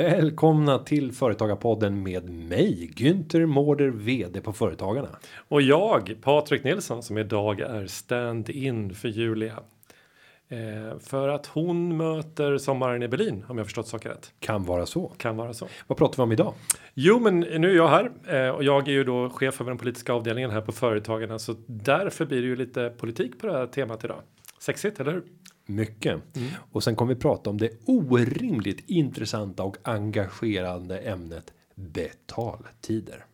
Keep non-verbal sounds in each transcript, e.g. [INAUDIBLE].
Välkomna till Företagarpodden med mig Günther Mårder VD på Företagarna. Och jag, Patrik Nilsson, som idag är stand-in för Julia. Eh, för att hon möter sommaren i Berlin, om jag förstått saker rätt. Kan vara så. Kan vara så. Vad pratar vi om idag? Jo, men nu är jag här eh, och jag är ju då chef över den politiska avdelningen här på Företagarna, så därför blir det ju lite politik på det här temat idag. Sexigt, eller hur? Mycket. Och sen kommer vi prata om det orimligt intressanta och engagerande ämnet betaltider.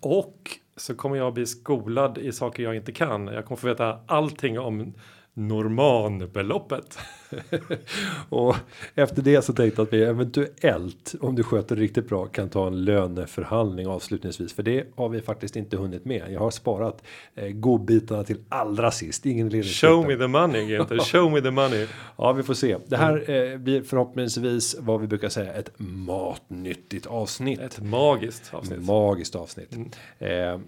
Och så kommer jag bli skolad i saker jag inte kan. Jag kommer få veta allting om normalbeloppet. [LAUGHS] [LAUGHS] Och efter det så tänkte jag att vi eventuellt om du sköter riktigt bra kan ta en löneförhandling avslutningsvis för det har vi faktiskt inte hunnit med. Jag har sparat eh, godbitarna till allra sist. Ingen Show me the money, Günther. [LAUGHS] Show me the money. Ja, vi får se. Det här eh, blir förhoppningsvis vad vi brukar säga ett matnyttigt avsnitt. Ett magiskt avsnitt. Magiskt avsnitt. Eh, [LAUGHS]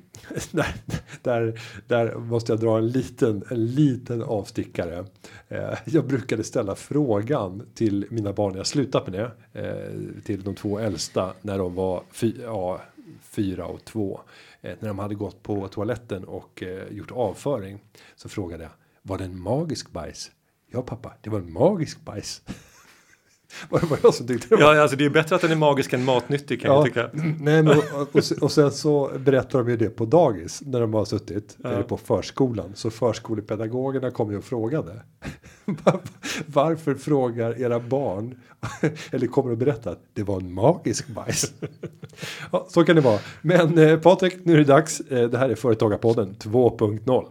där, där, där måste jag dra en liten, en liten avstickare. Eh, jag brukade ställa frågan till mina barn, jag har slutat med det, eh, till de två äldsta när de var fy, ja, fyra och två. Eh, när de hade gått på toaletten och eh, gjort avföring så frågade jag, var det en magisk bajs? Ja pappa, det var en magisk bajs. [LAUGHS] var det bara jag som tyckte det var Ja, alltså det är bättre att den är magisk än matnyttig kan jag tycka. [CLEARS THROAT] Nej, men, och, och, och sen så berättar de ju det på dagis när de har suttit eller på förskolan. Så förskolepedagogerna kom ju och frågade. [LAUGHS] Var- Varför frågar era barn [LAUGHS] eller kommer att berätta att det var en magisk bajs? [LAUGHS] ja, så kan det vara. Men eh, Patrik, nu är det dags. Eh, det här är Företagarpodden 2.0.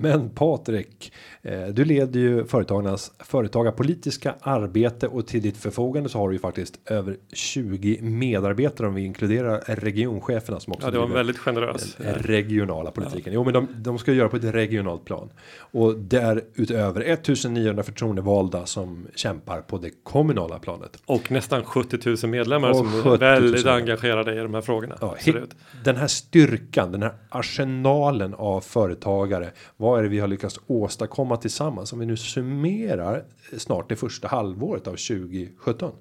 Men Patrik, eh, du leder ju företagarnas företagarpolitiska arbete och till ditt förfogande så har du ju faktiskt över 20 medarbetare om vi inkluderar regioncheferna som också Ja, det var väldigt generös. den regionala politiken. Jo, men de, de ska göra på ett regionalt plan och därutöver 1900 förtroendevalda som kämpar på det kommunala planet. Och nästan 70 000 medlemmar Och som 70 är 000. väldigt engagerade i de här frågorna. Ja, hit- den här styrkan, den här arsenalen av företagare. Vad vad är det vi har lyckats åstadkomma tillsammans? Om vi nu summerar snart det första halvåret av 2017.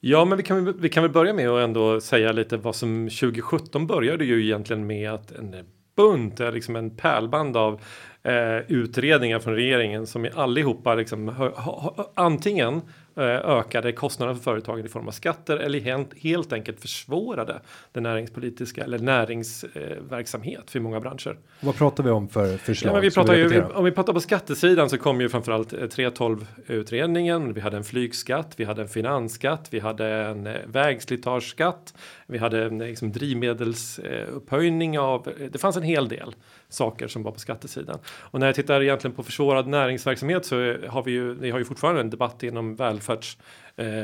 Ja, men vi kan, vi kan väl börja med att ändå säga lite vad som 2017 började ju egentligen med att en bunt, är liksom en pärlband av eh, utredningar från regeringen som i allihopa liksom ha, ha, ha, antingen eh, ökade kostnaderna för företagen i form av skatter eller helt, enkelt försvårade den näringspolitiska eller näringsverksamhet eh, verksamhet för många branscher. Vad pratar vi om för förslag? Ja, vi pratar ju, repetera? om vi pratar på skattesidan så kom ju framförallt eh, 3.12 utredningen. Vi hade en flygskatt, vi hade en finansskatt, vi hade en eh, vägslitageskatt, vi hade en eh, liksom, drivmedelsupphöjning av. eh, Det fanns en hel del saker som var på skattesidan. Och när jag tittar egentligen på försvårad näringsverksamhet så eh, har vi ju, vi har ju fortfarande en debatt inom välfärdsbranschen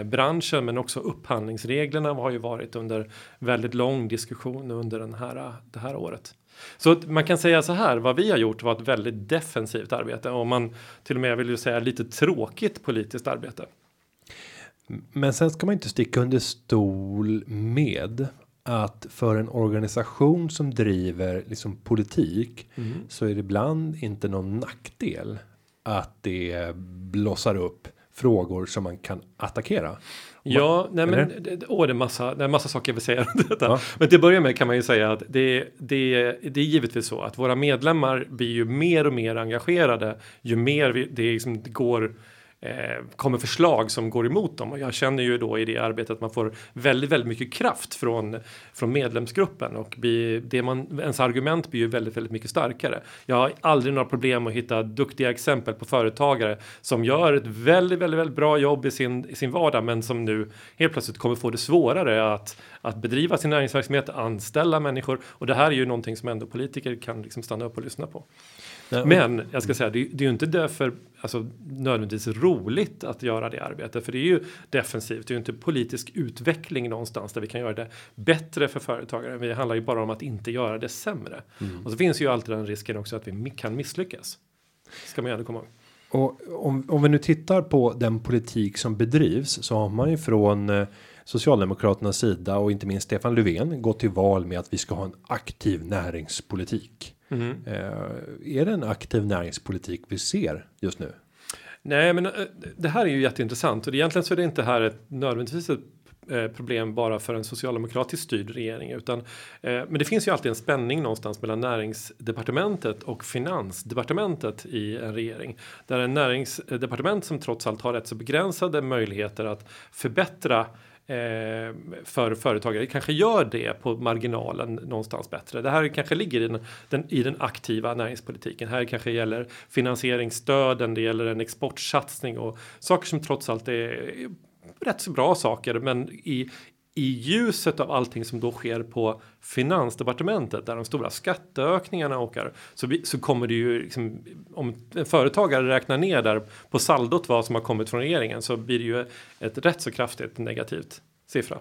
branschen, men också upphandlingsreglerna har ju varit under väldigt lång diskussion under den här, det här året. Så man kan säga så här, vad vi har gjort var ett väldigt defensivt arbete och man till och med vill ju säga lite tråkigt politiskt arbete. Men sen ska man inte sticka under stol med att för en organisation som driver liksom politik så är det ibland inte någon nackdel att det blossar upp frågor som man kan attackera. Ja, nej men det, åh, det är massa, det är massa saker jag vill säga. [LAUGHS] Ja. Men till att börja med kan man ju säga att det, det, det är givetvis så att våra medlemmar blir ju mer och mer engagerade ju mer vi, det, liksom går eh, Eh, kommer förslag som går emot dem och jag känner ju då i det arbetet att man får väldigt, väldigt mycket kraft från från medlemsgruppen och blir, det man, ens argument blir ju väldigt, väldigt mycket starkare. Jag har aldrig några problem att hitta duktiga exempel på företagare som gör ett väldigt, väldigt, väldigt bra jobb i sin, i sin vardag men som nu helt plötsligt kommer få det svårare att, att bedriva sin näringsverksamhet, anställa människor och det här är ju någonting som ändå politiker kan liksom stanna upp och lyssna på. Men jag ska säga, det, är- det är ju inte därför alltså, nödvändigtvis roligt att göra det arbetet. För det är ju defensivt, det är ju inte politisk utveckling någonstans där vi kan göra det bättre för företagare. Det handlar ju bara om att inte göra det sämre. Och så finns ju alltid den risken också att vi kan misslyckas. Ska man ju ändå komma ihåg. Och om, om vi nu tittar på den politik som bedrivs så har man ju från eh, Socialdemokraternas sida och inte minst Stefan Löfven gått till val med att vi ska ha en aktiv näringspolitik. Mm. Eh, är det en aktiv näringspolitik vi ser just nu? Nej, men eh, det här är ju jätteintressant och egentligen så är det inte här ett nödvändigtvis ett eh, problem bara för en socialdemokratiskt styrd regering utan eh, men det finns ju alltid en spänning någonstans mellan näringsdepartementet och finansdepartementet i en regering där en näringsdepartement som trots allt har rätt så begränsade möjligheter att förbättra Eh, för företagare kanske gör det på marginalen någonstans bättre. Det här kanske ligger i den, den, i den aktiva näringspolitiken. Här kanske gäller finansieringsstöden, det gäller en exportsatsning och saker som trots allt är rätt så bra saker, men i i ljuset av allting som då sker på finansdepartementet där de stora skatteökningarna åker så, så kommer det ju liksom, om en företagare räknar ner där på saldot vad som har kommit från regeringen så blir det ju ett rätt så kraftigt negativt siffra.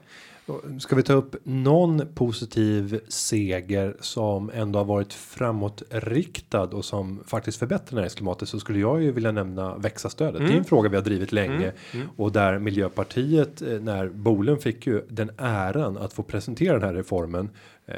Ska vi ta upp någon positiv seger som ändå har varit framåtriktad och som faktiskt förbättrar näringsklimatet så skulle jag ju vilja nämna växa-stödet. Mm. Det är en mm. fråga vi har drivit länge mm. Mm. och där Miljöpartiet eh, när Bolen fick ju den äran att få presentera den här reformen eh,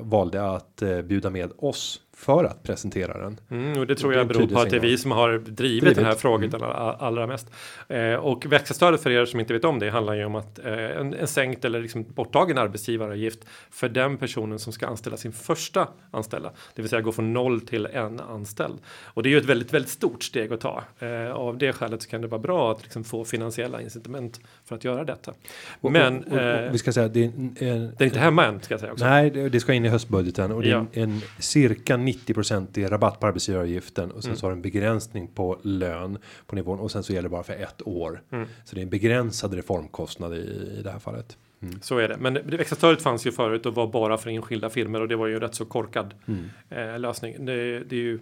valde att eh, bjuda med oss för att presentera den. Mm, och det tror jag beror på att det är vi som har drivit, drivit. den här frågan mm. allra mest. Eh, och växa-stödet för er som inte vet om det handlar ju om att eh, en, en sänkt eller liksom borttagen arbetsgivaravgift för den personen som ska anställa sin första anställda, det vill säga gå från noll till en anställd. Och det är ju ett väldigt, väldigt stort steg att ta. Eh, av det skälet så kan det vara bra att liksom få finansiella incitament för att göra detta. Men och, och, och, eh, vi ska säga det är, en, det är inte hemma än ska jag säga också. Nej, det, det ska in i höstbudgeten och det är en, en cirka 90% i rabatt på arbetsgivaravgiften och sen mm. så har en begränsning på lön på nivån och sen så gäller det bara för ett år. Mm. Så det är en begränsad reformkostnad i, i det här fallet. Mm. Så är det. Men det extra stödet fanns ju förut och var bara för enskilda firmor och det var ju en rätt så korkad mm. eh, lösning. Det, det, är ju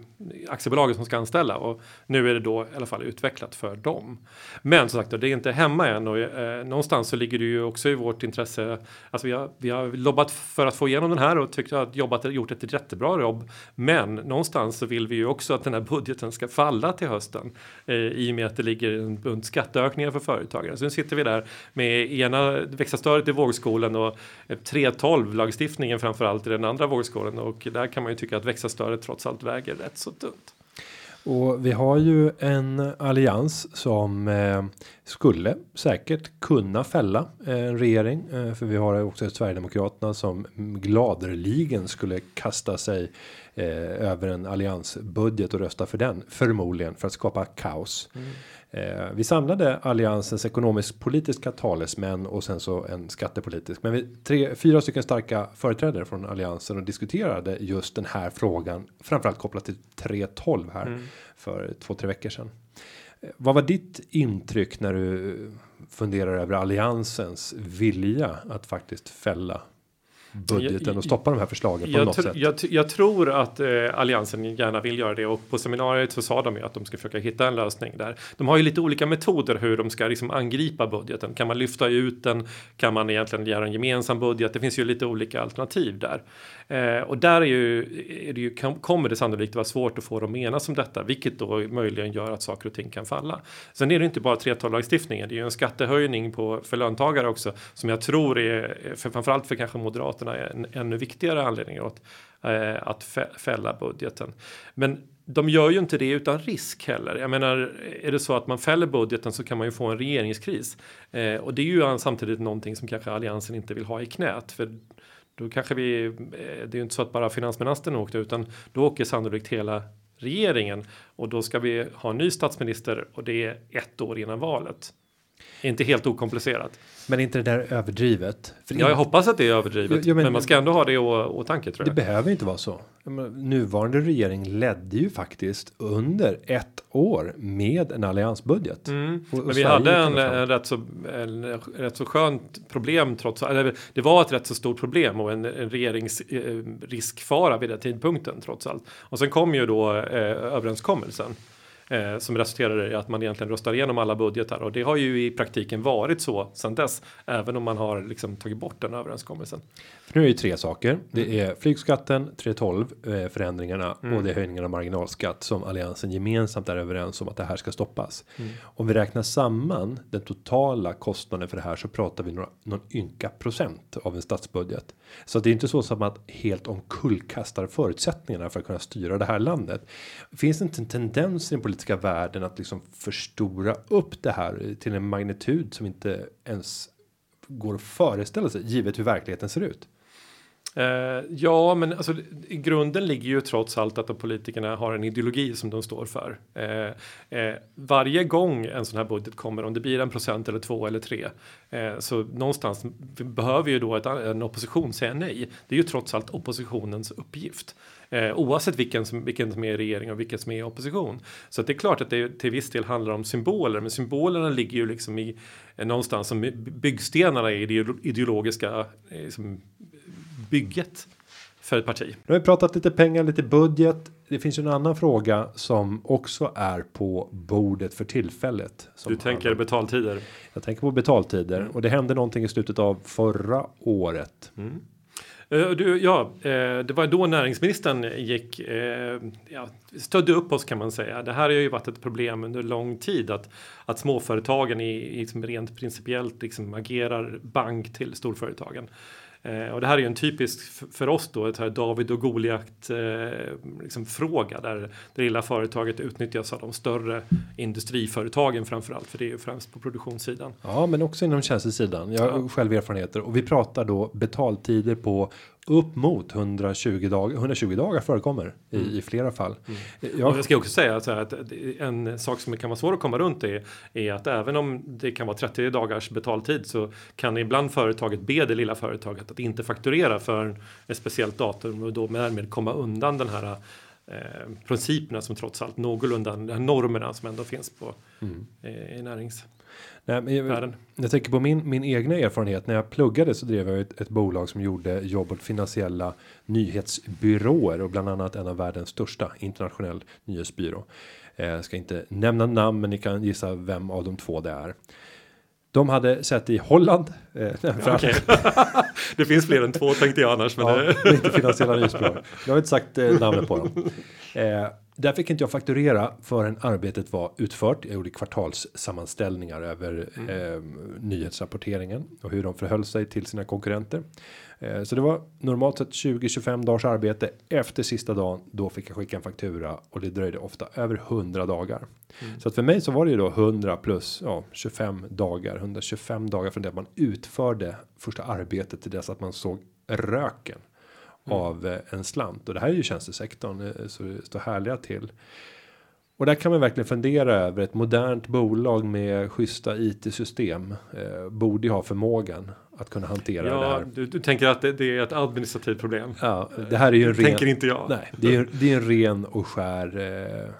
aktiebolaget som ska anställa och nu är det då i alla fall utvecklat för dem. Men som sagt, det är inte hemma än och eh, någonstans så ligger det ju också i vårt intresse. Alltså vi har, vi har lobbat för att få igenom den här och tyckt att jobbat gjort ett jättebra jobb. Men någonstans så vill vi ju också att den här budgeten ska falla till hösten eh, i och med att det ligger en bunt skatteökningar för företagare. Så nu sitter vi där med ena växa stödet i vågskålen och 3.12 lagstiftningen framförallt i den andra vågskålen och där kan man ju tycka att växa-stödet trots allt väger rätt så tunt. Och vi har ju en allians som eh, skulle säkert kunna fälla eh, en regering. Eh, för vi har också Sverigedemokraterna som gladeligen skulle kasta sig eh, över en alliansbudget och rösta för den. Förmodligen för att skapa kaos. Mm. Eh, vi samlade alliansens ekonomisk politiska talesmän och sen så en skattepolitisk. Men vi tre, fyra stycken starka företrädare från alliansen och diskuterade just den här frågan. Framförallt kopplat till 312 här mm. för två, tre veckor sedan. Eh, vad var ditt intryck när du funderar över alliansens vilja att faktiskt fälla budgeten och stoppa de här förslagen på jag något sätt. Jag, jag, tror att eh, alliansen gärna vill göra det och på seminariet så sa de ju att de ska försöka hitta en lösning där. De har ju lite olika metoder hur de ska liksom angripa budgeten. Kan man lyfta ut den? Kan man egentligen göra en gemensam budget? Det finns ju lite olika alternativ där. Eh, och där är ju, är det ju, kommer det sannolikt vara svårt att få dem enas om detta, vilket då möjligen gör att saker och ting kan falla. Sen är det inte bara 3.12-lagstiftningen, det är ju en skattehöjning på, för löntagare också, som jag tror är, för, framförallt för kanske Moderaterna, är en ännu viktigare anledning att, eh, att fälla budgeten. Men de gör ju inte det utan risk heller. Jag menar, är det så att man fäller budgeten så kan man ju få en regeringskris. Eh, och det är ju samtidigt någonting som kanske Alliansen inte vill ha i knät. För då kanske vi, eh, det är ju inte så att bara finansministern åkte utan då åker sannolikt hela regeringen och då ska vi ha en ny statsminister och det är ett år innan valet. Inte helt okomplicerat. Men inte det där överdrivet? För ja, jag hoppas att det är överdrivet. Ja, men, men, man ska ändå ha det i åtanke tror jag. Det behöver inte vara så. Nuvarande regering ledde ju faktiskt under ett år med en alliansbudget. Mm. Och, och men vi hade en, en, rätt så, en, rätt så skönt problem trots eller det var ett rätt så stort problem och en, en regeringsriskfara eh, vid den tidpunkten trots allt. Och sen kom ju då eh, överenskommelsen eh, som resulterar i att man egentligen röstar igenom alla budgetar och det har ju i praktiken varit så sedan dess, även om man har liksom tagit bort den överenskommelsen. För nu är det tre saker. Det är flygskatten 312 eh, förändringarna Mm. och det är höjningen av marginalskatt som alliansen gemensamt är överens om att det här ska stoppas. Mm. Om vi räknar samman den totala kostnaden för det här så pratar vi några, någon ynka procent av en statsbudget. Så det är inte så som att helt omkullkastar förutsättningarna för att kunna styra det här landet. Finns det inte en tendens i den politiska världen att liksom förstora upp det här till en magnitud som inte ens går att föreställa sig givet hur verkligheten ser ut? Eh, ja, men alltså, i grunden ligger ju trots allt att de politikerna har en ideologi som de står för. Eh, eh, varje gång en sån här budget kommer, om det blir en procent eller två eller tre, eh, så någonstans behöver ju då ett, en opposition säga nej. Det är ju trots allt oppositionens uppgift. Eh, oavsett vilken som, vilken som är regering och vilken som är i opposition. Så att det är klart att det till viss del handlar om symboler, men symbolerna ligger ju liksom i eh, någonstans som byggstenarna i det ideologiska eh, liksom, bygget för ett parti. Nu har vi pratat lite pengar, lite budget. Det finns ju en annan fråga som också är på bordet för tillfället. Du tänker handlar- betaltider. Jag tänker på betaltider och det hände någonting i slutet av förra året. Eh, Du, ja, eh, det var då näringsministern gick, eh, ja, stödde upp oss kan man säga. Det här har ju varit ett problem under lång tid att, att småföretagen i liksom rent principiellt liksom agerar bank till storföretagen. Eh, och det här är ju en typisk för oss då ett här David och Goliat eh, liksom fråga där det lilla företaget utnyttjas av de större industriföretagen framförallt för det är ju främst på produktionssidan. Ja, men också inom tjänstesidan. Jag har Ja. själv erfarenheter och vi pratar då betaltider på upp mot 120 dagar. 120 dagar förekommer i, i flera fall. Och Jag, jag ska också säga här att en sak som kan vara svår att komma runt är, är att även om det kan vara 30 dagars betaltid så kan ibland företaget be det lilla företaget att inte fakturera för ett speciellt datum och då därmed komma undan den här eh, principerna som trots allt någorlunda, de här normerna som ändå finns på eh, i näringsvärlden. Nej, jag, jag tänker på min, min egna erfarenhet. När jag pluggade så drev jag ett, ett bolag som gjorde jobb åt finansiella nyhetsbyråer och bland annat en av världens största internationell nyhetsbyrå. Eh, Jag ska inte nämna namn, men ni kan gissa vem av de två det är. De hade sett i Holland. Eh, [LAUGHS] att- Okej. [LAUGHS] det finns fler än två tänkte jag annars. Men Ja, det är inte finansiella nyhetsbyråer. Jag har inte sagt eh, namnet på dem. [LAUGHS] Eh, där fick inte jag fakturera förrän arbetet var utfört. Jag gjorde kvartalssammanställningar över eh, nyhetsrapporteringen och hur de förhöll sig till sina konkurrenter. Eh, så det var normalt sett 20-25 dagars arbete. Efter sista dagen då fick jag skicka en faktura och det dröjde ofta över 100 dagar. Så att för mig så var det ju då 100 plus ja, 25 dagar, 125 dagar från det att man utförde första arbetet till dess att man såg röken av eh, en slant och det här är ju tjänstesektorn eh, så det står härliga till. Och där kan man verkligen fundera över ett modernt bolag med schyssta IT-system eh, borde ju ha förmågan att kunna hantera det ja, här. du, du tänker att det, det är ett administrativt problem. Ja, det här är ju en ren, tänker inte jag. nej, det är, det är en ren och skär eh,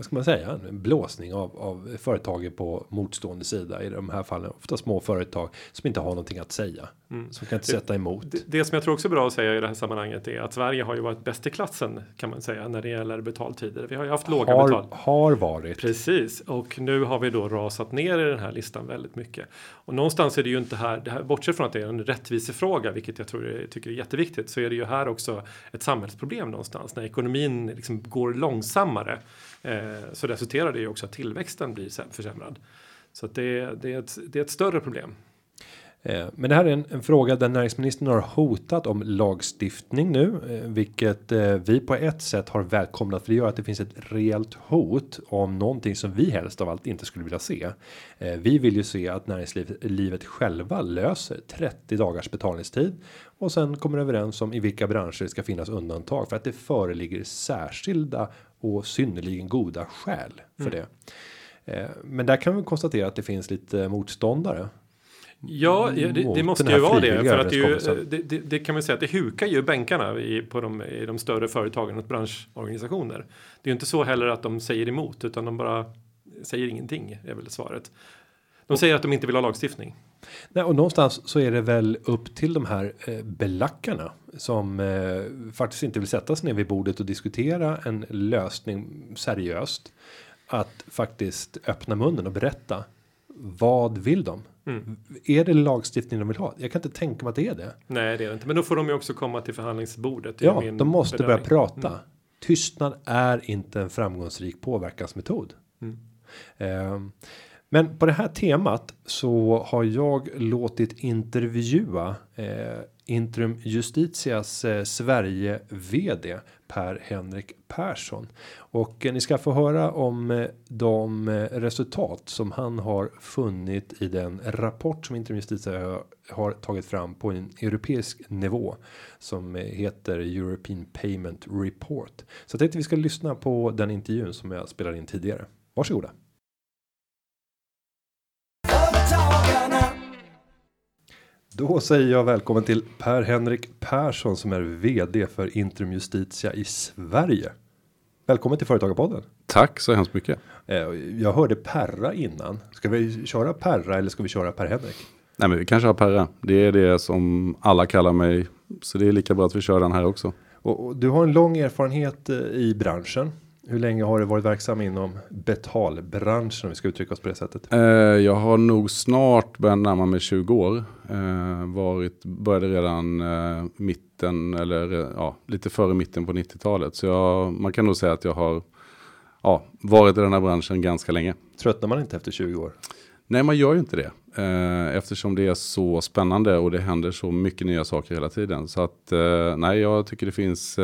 vad ska man säga, en blåsning av, av företagen på motstående sida i de här fallen. Ofta små företag som inte har någonting att säga. Som kan inte sätta emot. Det, det som jag tror också är bra att säga i det här sammanhanget är att Sverige har ju varit bäst i klassen kan man säga när det gäller betaltider. Vi har ju haft låga Har, betal. har varit. Precis, och nu har vi då rasat ner i den här listan väldigt mycket. Och någonstans är det ju inte här, det här bortsett från att det är en rättvisefråga, vilket jag tror är, tycker är jätteviktigt, så är det ju här också ett samhällsproblem någonstans. När ekonomin liksom går långsammare Eh, så resulterar det ju också att tillväxten blir försämrad. Så att det, det, är ett, det är ett större problem. Eh, Men det här är en, en fråga där näringsministern har hotat om lagstiftning nu, eh, vilket eh, vi på ett sätt har välkomnat för det gör att det finns ett reellt hot om någonting som vi helst av allt inte skulle vilja se. Vi vill ju se att näringslivet livet själva löser 30 dagars betalningstid och sen kommer överens om i vilka branscher det ska finnas undantag för att det föreligger särskilda och synnerligen goda skäl för det. Eh, Men där kan vi konstatera att det finns lite motståndare Ja, det, det måste ju vara det. För att det, ju, det, det kan man säga att det hukar ju bänkarna i, på de, i de större företagen och branschorganisationer. Det är ju inte så heller att de säger emot utan de bara säger ingenting är väl svaret. De säger att de inte vill ha lagstiftning. Nej, och någonstans så är det väl upp till de här eh, belackarna som eh, faktiskt inte vill sätta sig ner vid bordet och diskutera en lösning seriöst. att faktiskt öppna munnen och berätta. Vad vill de? Är det lagstiftning de vill ha? Jag kan inte tänka mig att det är det. Nej, det är det inte. Men då får de ju också komma till förhandlingsbordet. Ja, de måste börja bedömning. prata. Tystnad är inte en framgångsrik påverkansmetod. Ehm, men på det här temat så har jag låtit intervjua eh, Intrum Justitias eh, Sverige vd Per Henrik Persson och eh, ni ska få höra om eh, de eh, resultat som han har funnit i den rapport som Intrum har- tagit fram på en europeisk nivå som heter European Payment Report. Så jag tänkte vi ska lyssna på den intervjun som jag spelade in tidigare. Varsågoda. Då säger jag välkommen till Per Henrik Persson som är vd för Intrum Justitia i Sverige. Välkommen till Företagarpodden. Tack så hemskt mycket. Eh, Jag hörde Perra innan. Ska vi köra Perra eller ska vi köra Per Henrik? Nej men vi kanske har Perra. Det är det som alla kallar mig. Så det är lika bra att vi kör den här också. Och, och du har en lång erfarenhet eh, i branschen. Hur länge har du varit verksam inom betalbranschen om vi ska uttrycka oss på det sättet? Eh, jag har nog snart börjat närma mig 20 år. Eh, varit, började redan eh, mitten eller ja, lite före mitten på 90-talet. Så jag, man kan nog säga att jag har ja, varit i den här branschen ganska länge. Tröttnar man inte efter 20 år? Nej, man gör ju inte det. Eftersom det är så spännande och det händer så mycket nya saker hela tiden. Så att nej, jag tycker det finns,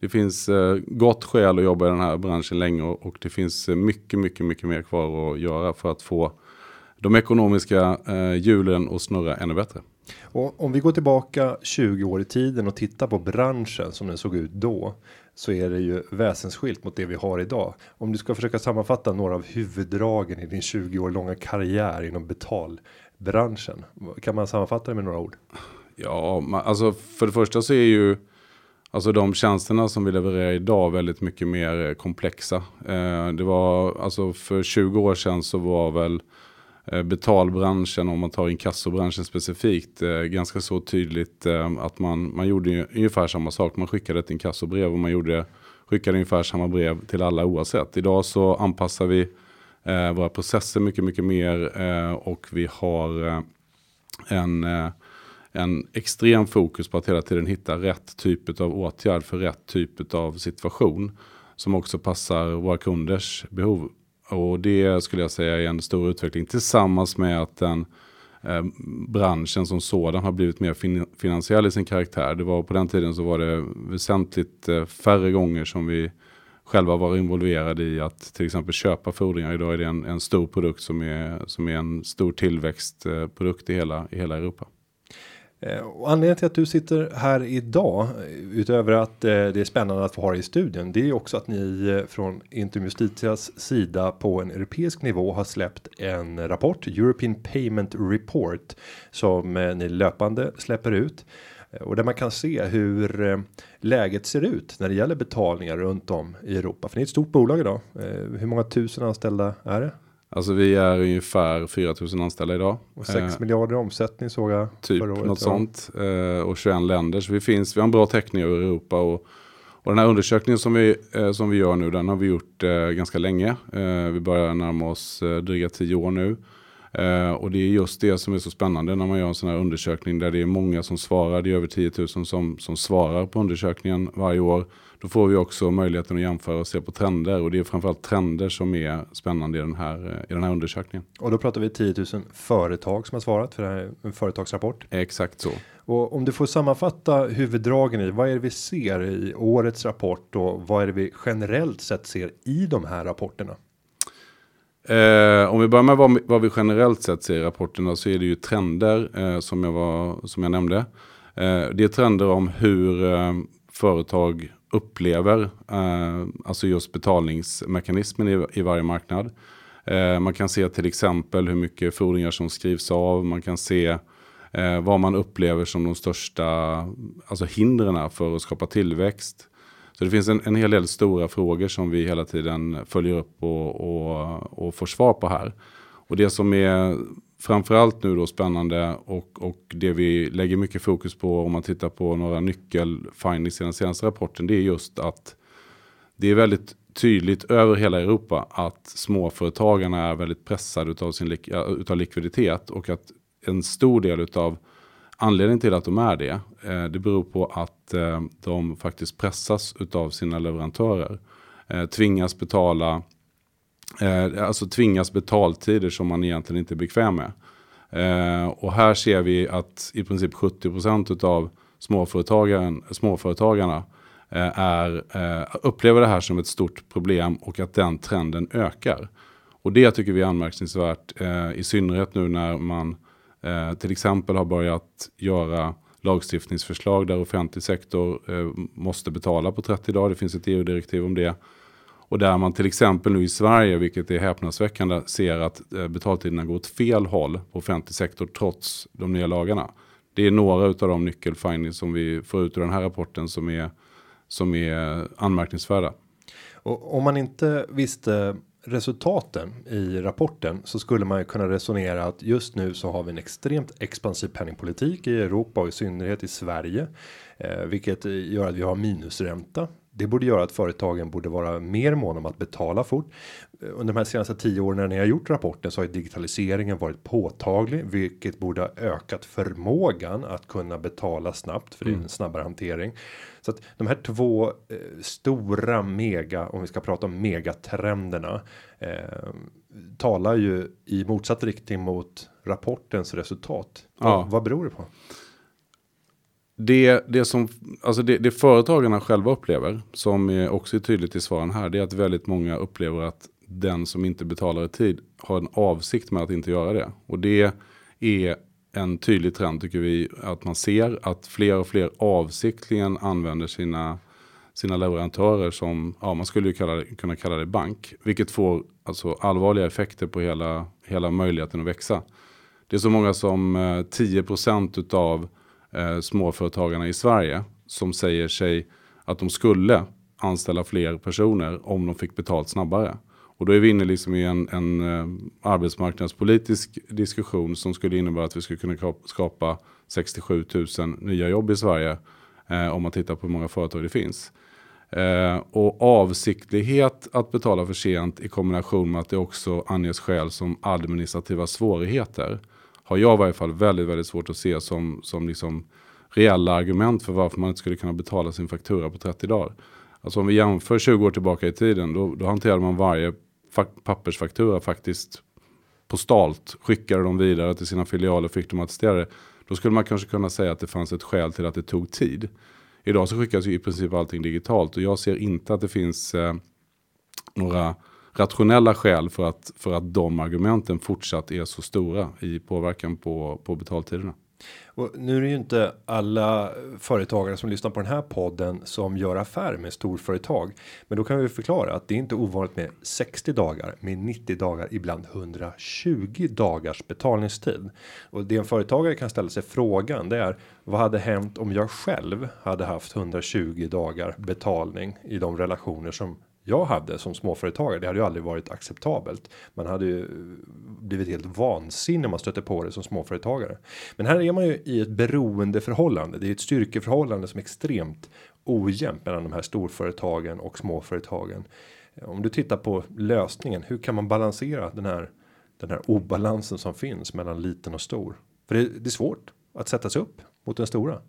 det finns eh, gott skäl att jobba i den här branschen länge och, det finns eh, mycket, mycket, mycket mer kvar att göra för att få de ekonomiska eh, hjulen att snurra ännu bättre. Och om vi går tillbaka 20 år i tiden och tittar på branschen som den såg ut då. Så är det ju väsensskilt mot det vi har idag. Om du ska försöka sammanfatta några av huvuddragen i din 20 år långa karriär inom betalbranschen. Kan man sammanfatta det med några ord? Ja, man, alltså för det första så är ju alltså de tjänsterna som vi levererar idag väldigt mycket mer eh, komplexa. Eh, det var alltså för 20 år sedan så var väl eh, betalbranschen om man tar inkassobranschen specifikt ganska så tydligt att man, man gjorde ungefär samma sak. Man skickade ett inkassobrev och man gjorde, skickade ungefär samma brev till alla oavsett. Idag så anpassar vi våra processer mycket, mycket mer och vi har en eh, en extrem fokus på att hela tiden hitta rätt typ av åtgärd för rätt typ av situation. Som också passar våra kunders behov. Och det skulle jag säga är en stor utveckling tillsammans med att den eh, branschen som sådan har blivit mer fin finansiell i sin karaktär. Det var på den tiden så var det väsentligt eh, färre gånger som vi själva var involverade i att till exempel köpa fordringar. Idag är det en, en stor produkt som är, som är en stor tillväxtprodukt i hela, i hela Europa. Eh, och anledningen till att du sitter här idag utöver att eh, det är spännande att få ha dig i studion. Det är ju också att ni eh, från Intrum Justitias sida på en europeisk nivå har släppt en rapport European Payment Report som ni löpande släpper ut och där man kan se hur läget ser ut när det gäller betalningar runt om i Europa. För ni är ett stort bolag idag. Hur många tusen anställda är det? Alltså vi är ungefär 4000 anställda idag. Och 6 Eh, miljarder i omsättning såg jag typ förra året. något Ja. sånt. Eh, och 21 länder. Så vi finns, vi har en bra täckning över Europa. Och, och den här undersökningen som vi, eh, som vi gör nu, den har vi gjort eh, ganska länge. Eh, vi börjar närma oss eh, dryga 10 år nu. Eh, och det är just det som är så spännande när man gör en sån här undersökning där det är många som svarar. Det är över 10 000 som, som svarar på undersökningen varje år. Då får vi också möjligheten att jämföra och se på trender. Och det är framförallt trender som är spännande i den här, eh, i den här undersökningen. Och då pratar vi 10 000 företag som har svarat för det här är en företagsrapport. Exakt så. Och om du får sammanfatta huvuddragen i vad är det vi ser i årets rapport och vad är det vi generellt sett ser i de här rapporterna? Eh, om vi börjar med vad, vad vi generellt sett ser i rapporterna så är det ju trender eh, som, jag var, som jag nämnde. Eh, det är trender om hur eh, företag upplever eh, alltså just betalningsmekanismen i, i varje marknad. Eh, man kan se till exempel hur mycket fordringar som skrivs av. Man kan se eh, vad man upplever som de största alltså hindren för att skapa tillväxt. Så det finns en, en hel del stora frågor som vi hela tiden följer upp och, och, och får svar på här. Och det som är framförallt nu då spännande och, och det vi lägger mycket fokus på om man tittar på några nyckelfindings i den senaste rapporten. Det är just att det är väldigt tydligt över hela Europa att småföretagarna är väldigt pressade utav, sin utav likviditet och att en stor del utav anledningen till att de är det, eh, det beror på att eh, de faktiskt pressas utav sina leverantörer. Eh, tvingas betala, Eh, alltså tvingas betaltider som man egentligen inte är bekväm med. Eh, och här ser vi att i princip 70% utav småföretagarna eh, är, eh, upplever det här som ett stort problem och att den trenden ökar. Och det tycker vi är anmärkningsvärt, eh, i synnerhet nu när man eh, till exempel har börjat göra lagstiftningsförslag där offentlig sektor eh, måste betala på 30 dagar. Det finns ett EU-direktiv om det. Och där man till exempel nu i Sverige, vilket är häpnadsväckande, ser att eh, betaltiderna går åt fel håll på offentlig sektor trots de nya lagarna. Det är några av de nyckelfindings som vi får ut ur den här rapporten som är som är anmärkningsvärda. Och om man inte visste resultaten i rapporten så skulle man ju kunna resonera att just nu så har vi en extremt expansiv penningpolitik i Europa och i synnerhet i Sverige, eh, vilket gör att vi har minusränta. Det borde göra att företagen borde vara mer måna om att betala fort. Under de här senaste tio åren när ni har gjort rapporten så har digitaliseringen varit påtaglig, vilket borde ha ökat förmågan att kunna betala snabbt för det är en mm. snabbare hantering. Så att de här två eh, stora mega, om vi ska prata om megatrenderna, eh, talar ju i motsatt riktning mot rapportens resultat. Ja. Vad beror det på? Det, det som alltså det, det företagarna själva upplever som är också är tydligt i svaren här. Det är att väldigt många upplever att den som inte betalar i tid har en avsikt med att inte göra det. Och det är en tydlig trend tycker vi att man ser att fler och fler avsiktligen använder sina, sina leverantörer som, ja man skulle ju kalla det, kunna kalla det bank. Vilket får alltså allvarliga effekter på hela, hela möjligheten att växa. Det är så många som eh, 10% utav eh, småföretagarna i Sverige som säger sig att de skulle anställa fler personer om de fick betalt snabbare. Och då är vi inne liksom i en, en eh, arbetsmarknadspolitisk diskussion som skulle innebära att vi skulle kunna skapa 67 000 nya jobb i Sverige. Eh, om man tittar på hur många företag det finns. Eh, och avsiktlighet att betala för sent i kombination med att det också anges skäl som administrativa svårigheter. Har jag i varje fall väldigt, väldigt svårt att se som, som liksom reella argument för varför man inte skulle kunna betala sin faktura på 30 dagar. Alltså om vi jämför 20 år tillbaka i tiden, då, då hanterade man varje pappersfaktura faktiskt postalt, skickade dem vidare till sina filialer, fick dem attesterade. Då skulle man kanske kunna säga att det fanns ett skäl till att det tog tid. Idag så skickas ju i princip allting digitalt och jag ser inte att det finns eh, några rationella skäl för att, för att de argumenten fortsatt är så stora i påverkan på, på betaltiderna. Och nu är det ju inte alla företagare som lyssnar på den här podden som gör affärer med storföretag. Men då kan vi förklara att det är inte ovanligt med 60 dagar med 90 dagar, ibland 120 dagars betalningstid. Och det en företagare kan ställa sig frågan det är vad hade hänt om jag själv hade haft 120 dagar betalning i de relationer som jag hade som småföretagare. Det hade ju aldrig varit acceptabelt. Man hade ju blivit helt vansinnig när man stötte på det som småföretagare. Men här är man ju i ett beroendeförhållande. Det är ett styrkeförhållande som är extremt ojämnt mellan de här storföretagen och småföretagen. Om du tittar på lösningen, hur kan man balansera den här den här obalansen som finns mellan liten och stor? För det, det är svårt att sätta sig upp mot den stora.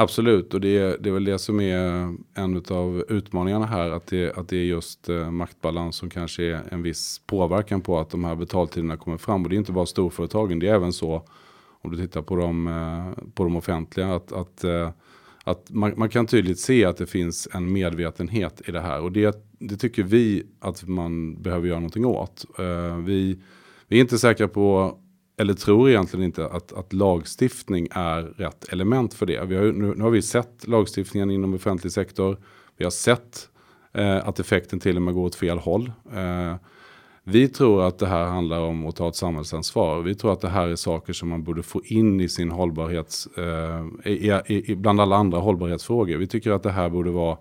Absolut, och det är, det är väl det som är en av utmaningarna här. Att det, att det är just eh, maktbalans som kanske är en viss påverkan på att de här betaltiderna kommer fram. Och det är inte bara storföretagen, det är även så om du tittar på de, eh, på de offentliga. Att, att, eh, att man, man, kan tydligt se att det finns en medvetenhet i det här. Och det, det tycker vi att man behöver göra någonting åt. Eh, vi, vi är inte säkra på eller tror egentligen inte att, att lagstiftning är rätt element för det. Vi har, nu, nu har vi sett lagstiftningen inom offentlig sektor. Vi har sett eh, att effekten till och med går åt fel håll. Eh, vi tror att det här handlar om att ta ett samhällsansvar. Vi tror att det här är saker som man borde få in i sin hållbarhets, eh, i, i, bland alla andra hållbarhetsfrågor. Vi tycker att det här borde vara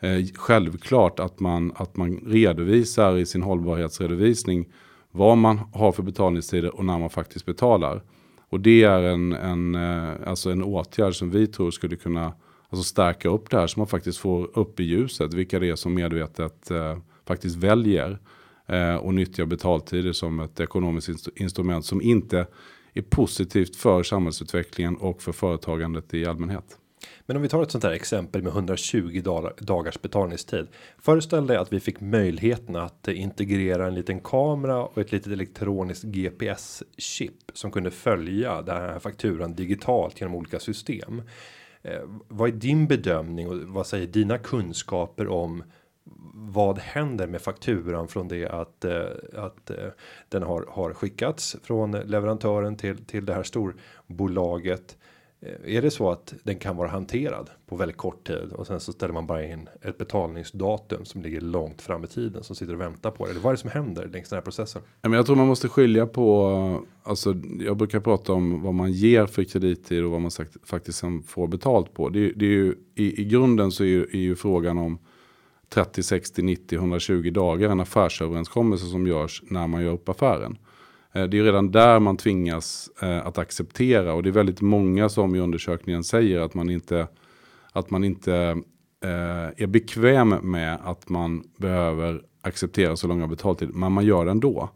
eh, självklart att man, att man redovisar i sin hållbarhetsredovisning vad man har för betalningstider och när man faktiskt betalar. Och det är en, en, eh, alltså en åtgärd som vi tror skulle kunna alltså stärka upp det här så man faktiskt får upp i ljuset vilka det är som medvetet eh, faktiskt väljer eh, och nyttjar betaltider som ett ekonomiskt inst instrument som inte är positivt för samhällsutvecklingen och för företagandet i allmänhet. Men om vi tar ett sånt här exempel med 120 dagars betalningstid. Föreställ dig att vi fick möjligheten att integrera en liten kamera och ett litet elektroniskt GPS chip som kunde följa den här fakturan digitalt genom olika system. Eh, vad är din bedömning och vad säger dina kunskaper om vad händer med fakturan från det att eh, att eh, den har har skickats från leverantören till till det här storbolaget Eh, är det så att den kan vara hanterad på väldigt kort tid och sen så ställer man bara in ett betalningsdatum som ligger långt fram i tiden som sitter och väntar på det. Eller vad är det som händer längs den här processen? Jag tror man måste skilja på, alltså jag brukar prata om vad man ger för kredittid och vad man sagt, faktiskt sen får betalt på. Det, det är ju, i, i grunden så är ju, är ju frågan om 30, 60, 90, 120 dagar en affärsöverenskommelse som görs när man gör upp affären. Eh, det är redan där man tvingas eh, att acceptera och det är väldigt många som i undersökningen säger att man inte, att man inte eh, är bekväm med att man behöver acceptera så långa betaltider, men man gör det ändå.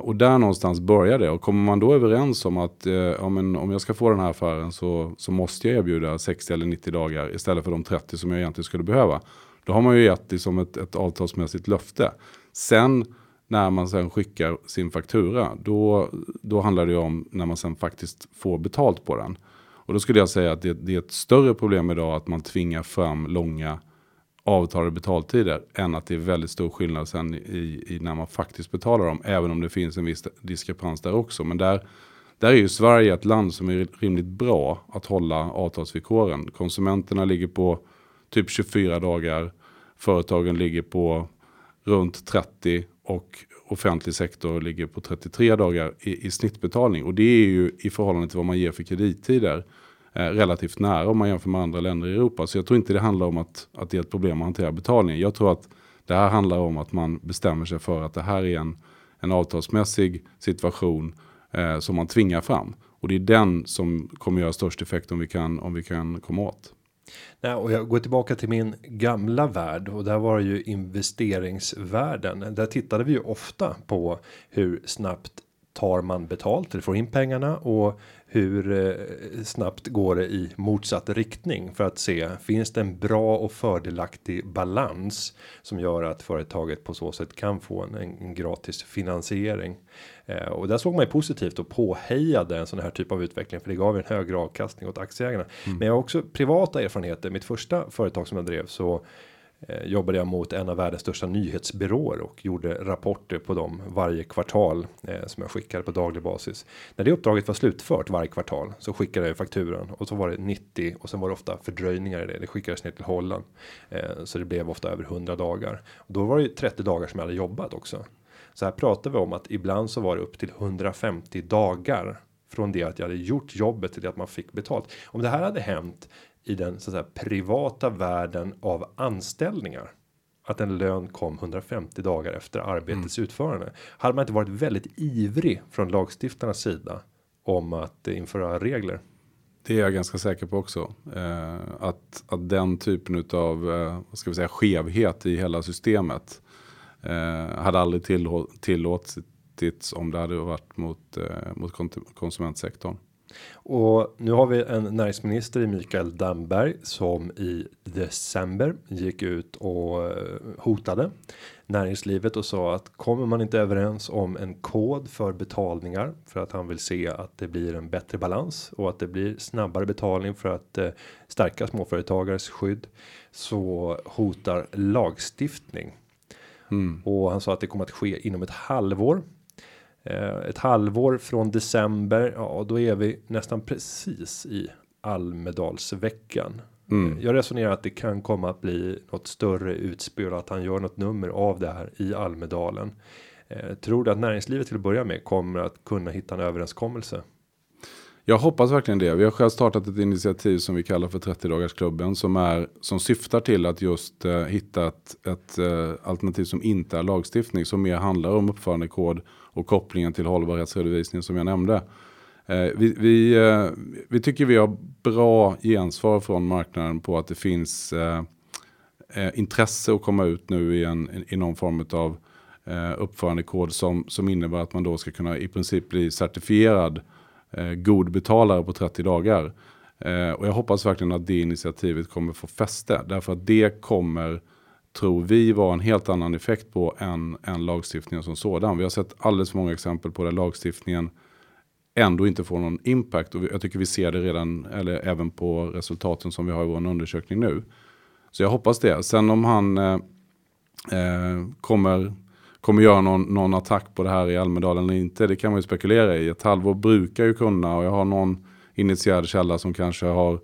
och där någonstans börjar det och kommer man då överens om att ja, men om jag ska få den här affären så, så måste jag erbjuda 60 eller 90 dagar istället för de 30 som jag egentligen skulle behöva. Då har man ju gett det som ett, ett avtalsmässigt löfte. Sen när man sen skickar sin faktura, då, då handlar det om när man sen faktiskt får betalt på den. Och då skulle jag säga att det, det är ett större problem idag att man tvingar fram långa avtalade betaltider än att det är väldigt stor skillnad sen i, i, när man faktiskt betalar dem. Även om det finns en viss diskrepans där också. Men där, där är ju Sverige ett land som är rimligt bra att hålla avtalsvillkoren. Konsumenterna ligger på typ 24 dagar. Företagen ligger på runt 30 och offentlig sektor ligger på 33 dagar i, i snittbetalning. Och det är ju i förhållande till vad man ger för kredittider eh, relativt nära om man jämför med andra länder i Europa. Så jag tror inte det handlar om att, att det är ett problem att hantera betalningen. Jag tror att det här handlar om att man bestämmer sig för att det här är en, en avtalsmässig situation eh, som man tvingar fram. Och det är den som kommer göra störst effekt om vi kan, om vi kan komma åt. Nej, och jag går tillbaka till min gamla värld och där var det ju investeringsvärlden. Där tittade vi ju ofta på hur snabbt tar man betalt eller får in pengarna och hur eh, snabbt går det i motsatt riktning för att se finns det en bra och fördelaktig balans som gör att företaget på så sätt kan få en, en gratis finansiering. Eh, och där såg man ju positivt och påhejade en sån här typ av utveckling för det gav en högre avkastning åt aktieägarna. Mm. Men jag har också privata erfarenheter. Mitt första företag som jag drev så eh, jobbade jag mot en av världens största nyhetsbyråer och gjorde rapporter på dem varje kvartal eh, som jag skickade på daglig basis. När det uppdraget var slutfört varje kvartal så skickade jag fakturan och så var det 90 och sen var det ofta fördröjningar i det. Det skickades ner till Holland eh, så det blev ofta över 100 dagar. Och då var det ju 30 dagar som jag hade jobbat också. Så här pratar vi om att ibland så var det upp till 150 dagar från det att jag hade gjort jobbet till det att man fick betalt. Om det här hade hänt i den så att säga, privata världen av anställningar. Att en lön kom 150 dagar efter arbetets mm. utförande. Hade man inte varit väldigt ivrig från lagstiftarnas sida om att införa regler. Det är jag ganska säker på också. Eh, att, att den typen av eh, vad ska vi säga, skevhet i hela systemet Eh, hade aldrig tillåtits om det hade varit mot, eh, mot konsumentsektorn. Och nu har vi en näringsminister i Mikael Damberg som i december gick ut och eh, hotade näringslivet och sa att kommer man inte överens om en kod för betalningar för att han vill se att det blir en bättre balans och att det blir snabbare betalning för att eh, stärka småföretagares skydd så hotar lagstiftning Mm. Och han sa att det kommer att ske inom ett halvår. Eh, ett halvår från december. Ja, då är vi nästan precis i Almedalsveckan. Mm. Jag resonerar att det kan komma att bli något större utspel att han gör något nummer av det här i Almedalen. Eh, tror du att näringslivet till att börja med kommer att kunna hitta en överenskommelse? Jag hoppas verkligen det. Vi har själv startat ett initiativ som vi kallar för 30-dagarsklubben som är som syftar till att just eh, hitta ett, ett eh, alternativ som inte är lagstiftning som mer handlar om uppförandekod och kopplingen till hållbarhetsredovisning som jag nämnde. Eh, vi, vi, eh, vi tycker vi har bra gensvar från marknaden på att det finns eh, eh, intresse att komma ut nu i, en, i någon form av eh, uppförandekod som, som innebär att man då ska kunna i princip bli certifierad eh, god betalare på 30 dagar. Eh, och jag hoppas verkligen att det initiativet kommer få fäste. Därför att det kommer, tror vi, vara en helt annan effekt på än, än lagstiftningen som sådan. Vi har sett alldeles för många exempel på där lagstiftningen ändå inte får någon impact. Och jag tycker vi ser det redan, eller även på resultaten som vi har i vår undersökning nu. Så jag hoppas det. Sen om han eh, eh, kommer, kommer göra någon, någon attack på det här i Almedalen eller inte, det kan man ju spekulera i. Ett halvår brukar ju kunna, och jag har någon initierad källa som kanske har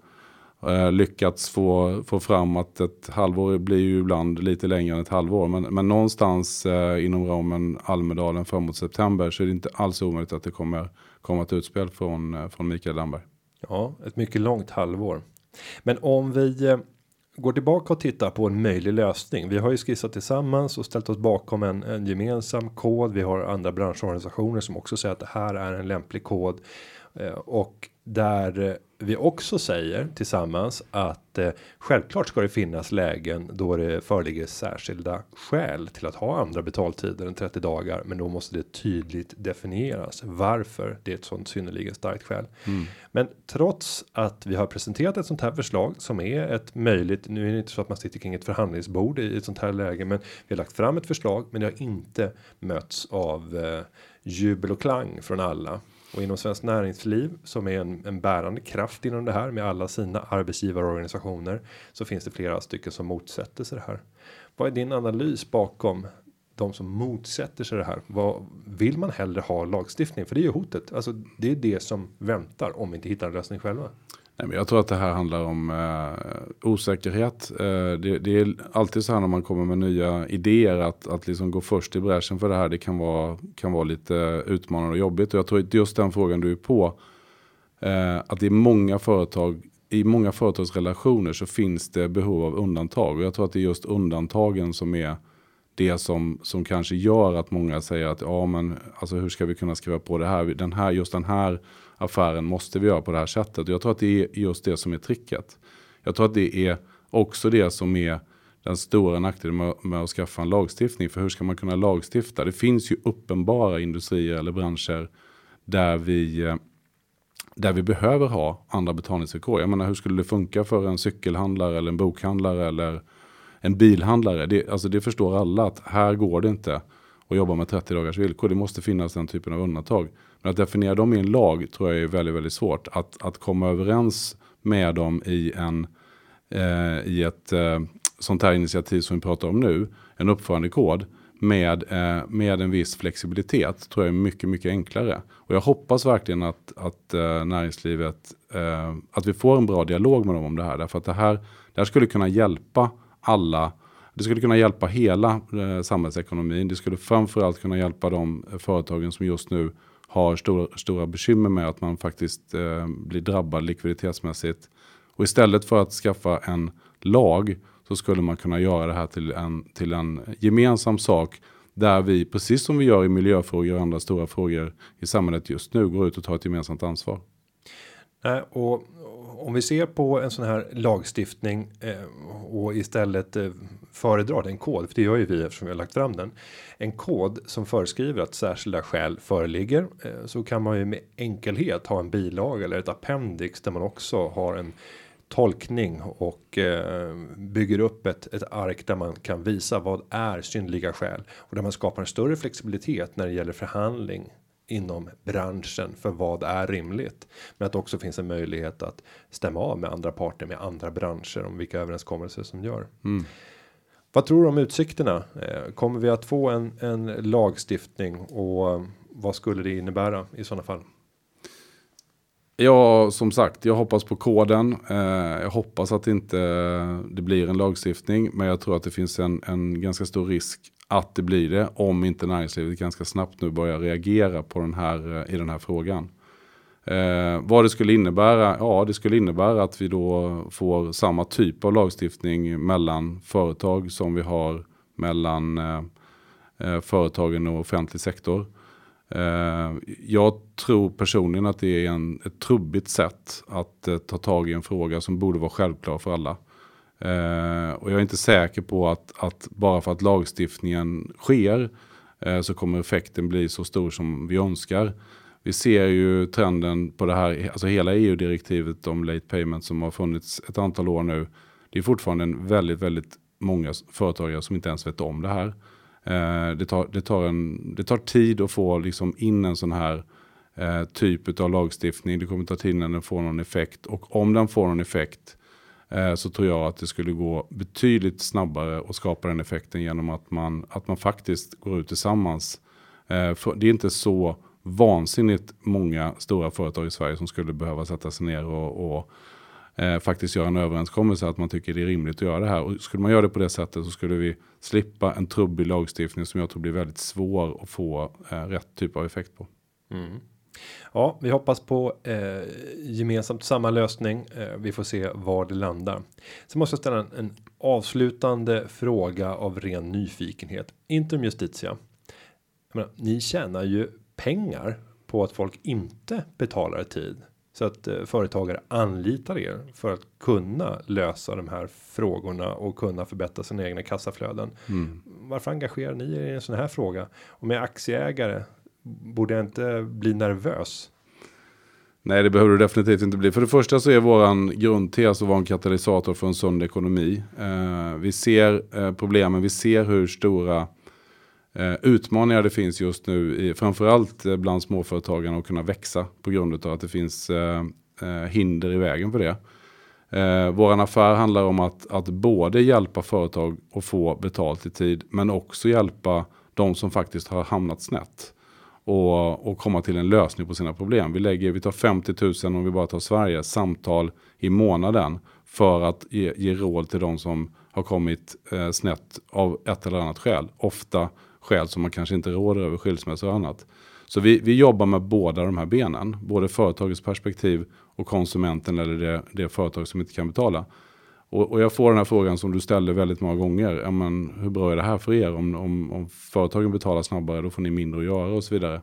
eh, lyckats få, få fram att ett halvår blir ju ibland lite längre än ett halvår. Men, men någonstans eh, inom ramen Almedalen framåt september så är det inte alls omöjligt att det kommer komma ett utspel från, eh, från Mikael Damberg. Ja, ett mycket långt halvår. Men om vi eh, går tillbaka och tittar på en möjlig lösning. Vi har ju skissat tillsammans och ställt oss bakom en, en gemensam kod. Vi har andra branschorganisationer som också säger att det här är en lämplig kod eh, och där eh, vi också säger tillsammans att eh, självklart ska det finnas lägen då det föreligger särskilda skäl till att ha andra betaltider än 30 dagar. Men då måste det tydligt definieras varför det är ett sånt synnerligen starkt skäl. Mm. Men trots att vi har presenterat ett sånt här förslag som är ett möjligt. Nu är det inte så att man sitter kring ett förhandlingsbord i ett sånt här läge, men vi har lagt fram ett förslag, men det har inte mötts av eh, jubel och klang från alla och inom Svenskt Näringsliv som är en, en bärande kraft inom det här med alla sina arbetsgivarorganisationer så finns det flera stycken som motsätter sig det här. Vad är din analys bakom de som motsätter sig det här? Vad vill man hellre ha lagstiftning? För det är ju hotet. Alltså, det är det som väntar om vi inte hittar en lösning själva. Nej, men jag tror att det här handlar om eh, osäkerhet. Eh, det, det, är alltid så här när man kommer med nya idéer att, att liksom gå först i bräschen för det här. Det kan vara, kan vara lite utmanande och jobbigt. Och jag tror att just den frågan du är på. Eh, att det är många företag. I många företagsrelationer så finns det behov av undantag. Och jag tror att det är just undantagen som är det som, som kanske gör att många säger att ja men alltså hur ska vi kunna skriva på det här? Den här just den här affären måste vi göra på det här sättet. Jag tror att det är just det som är tricket. Jag tror att det är också det som är den stora nackdelen med, med att skaffa en lagstiftning. För hur ska man kunna lagstifta? Det finns ju uppenbara industrier eller branscher där vi, eh, där vi behöver ha andra betalningsvillkor. Jag menar hur skulle det funka för en cykelhandlare eller en bokhandlare eller en bilhandlare? Det, alltså det förstår alla att här går det inte att jobba med 30 dagars villkor. Det måste finnas den typen av undantag. Men att definiera dem i en lag tror jag är väldigt, väldigt svårt. Att, att komma överens med dem i, en, eh, i ett eh, sånt här initiativ som vi pratar om nu, en uppförandekod med, eh, med en viss flexibilitet tror jag är mycket, mycket enklare. Och jag hoppas verkligen att, att eh, näringslivet, eh, att vi får en bra dialog med dem om det här. Därför att det här, det här skulle kunna hjälpa alla det skulle kunna hjälpa hela eh, samhällsekonomin. Det skulle framförallt kunna hjälpa de eh, företagen som just nu har stora, stora bekymmer med att man faktiskt eh, blir drabbad likviditetsmässigt. Och istället för att skaffa en lag så skulle man kunna göra det här till en, till en gemensam sak. Där vi, precis som vi gör i miljöfrågor och andra stora frågor i samhället just nu, går ut och tar ett gemensamt ansvar. Eh, och om vi ser på en sån här lagstiftning eh, och istället eh, föredrar en kod, för det gör ju vi eftersom vi har lagt fram den. En kod som föreskriver att särskilda skäl föreligger eh, så kan man ju med enkelhet ha en bilaga eller ett appendix där man också har en tolkning och eh, bygger upp ett, ett ark där man kan visa vad är synliga skäl och där man skapar en större flexibilitet när det gäller förhandling inom branschen för vad är rimligt. Men att det också finns en möjlighet att stämma av med andra parter med andra branscher om vilka överenskommelser som gör. Mm. Vad tror du om utsikterna? Eh, kommer vi att få en, en lagstiftning och vad skulle det innebära i sådana fall? Ja, som sagt, jag hoppas på koden. Eh, jag hoppas att inte det blir en lagstiftning, men jag tror att det finns en, en ganska stor risk att det blir det om inte näringslivet ganska snabbt nu börjar reagera på den här, eh, i den här frågan. Eh, vad det skulle innebära? Ja, det skulle innebära att vi då får samma typ av lagstiftning mellan företag som vi har mellan eh, eh företagen och offentlig sektor. Eh, jag tror personligen att det är en, ett trubbigt sätt att eh, ta tag i en fråga som borde vara självklar för alla. Eh, och jag är inte säker på att, att bara för att lagstiftningen sker eh, så kommer effekten bli så stor som vi önskar. Vi ser ju trenden på det här, alltså hela EU-direktivet om late payment som har funnits ett antal år nu. Det är fortfarande en väldigt, väldigt många företagare som inte ens vet om det här. Eh, det, tar, det, tar en, det tar tid att få liksom in en sån här eh, typ av lagstiftning. Det kommer ta tid innan den får någon effekt. Och om den får någon effekt Eh, så tror jag att det skulle gå betydligt snabbare att skapa den effekten genom att man, att man faktiskt går ut tillsammans. Eh, det är inte så vansinnigt många stora företag i Sverige som skulle behöva sätta sig ner och, och eh, faktiskt göra en överenskommelse att man tycker det är rimligt att göra det här. Och skulle man göra det på det sättet så skulle vi slippa en trubbig lagstiftning som jag tror blir väldigt svår att få eh, rätt typ av effekt på. Mm. Ja, vi hoppas på eh, gemensamt samma lösning. Eh, vi får se var det landar. Sen måste jag ställa en, en avslutande fråga av ren nyfikenhet. Interim Justitia. Menar, ni tjänar ju pengar på att folk inte betalar i tid. Så att eh, företagare anlitar er för att kunna lösa de här frågorna och kunna förbättra sina egna kassaflöden. Mm. Varför engagerar ni er i en sån här fråga? Om jag är aktieägare borde jag inte bli nervös? Nej, det behöver du definitivt inte bli. För det första så är våran grundtes att vara en katalysator för en sund ekonomi. Eh, vi ser eh, problemen, vi ser hur stora eh, utmaningar det finns just nu, i, framförallt eh, bland småföretagarna att kunna växa på grund av att det finns eh, eh, hinder i vägen för det. Eh, våran affär handlar om att, att både hjälpa företag att få betalt i tid, men också hjälpa de som faktiskt har hamnat snett och, och komma till en lösning på sina problem. Vi, lägger, vi tar 50 000 om vi bara tar Sverige samtal i månaden för att ge, ge råd till de som har kommit eh, snett av ett eller annat skäl. Ofta skäl som man kanske inte råder över skilsmässa och annat. Så vi, vi jobbar med båda de här benen, både företagets perspektiv och konsumenten eller det, det företag som inte kan betala. Och, och, jag får den här frågan som du ställde väldigt många gånger. Ja, men hur bra är det här för er? Om, om, om företagen betalar snabbare då får ni mindre att göra och så vidare.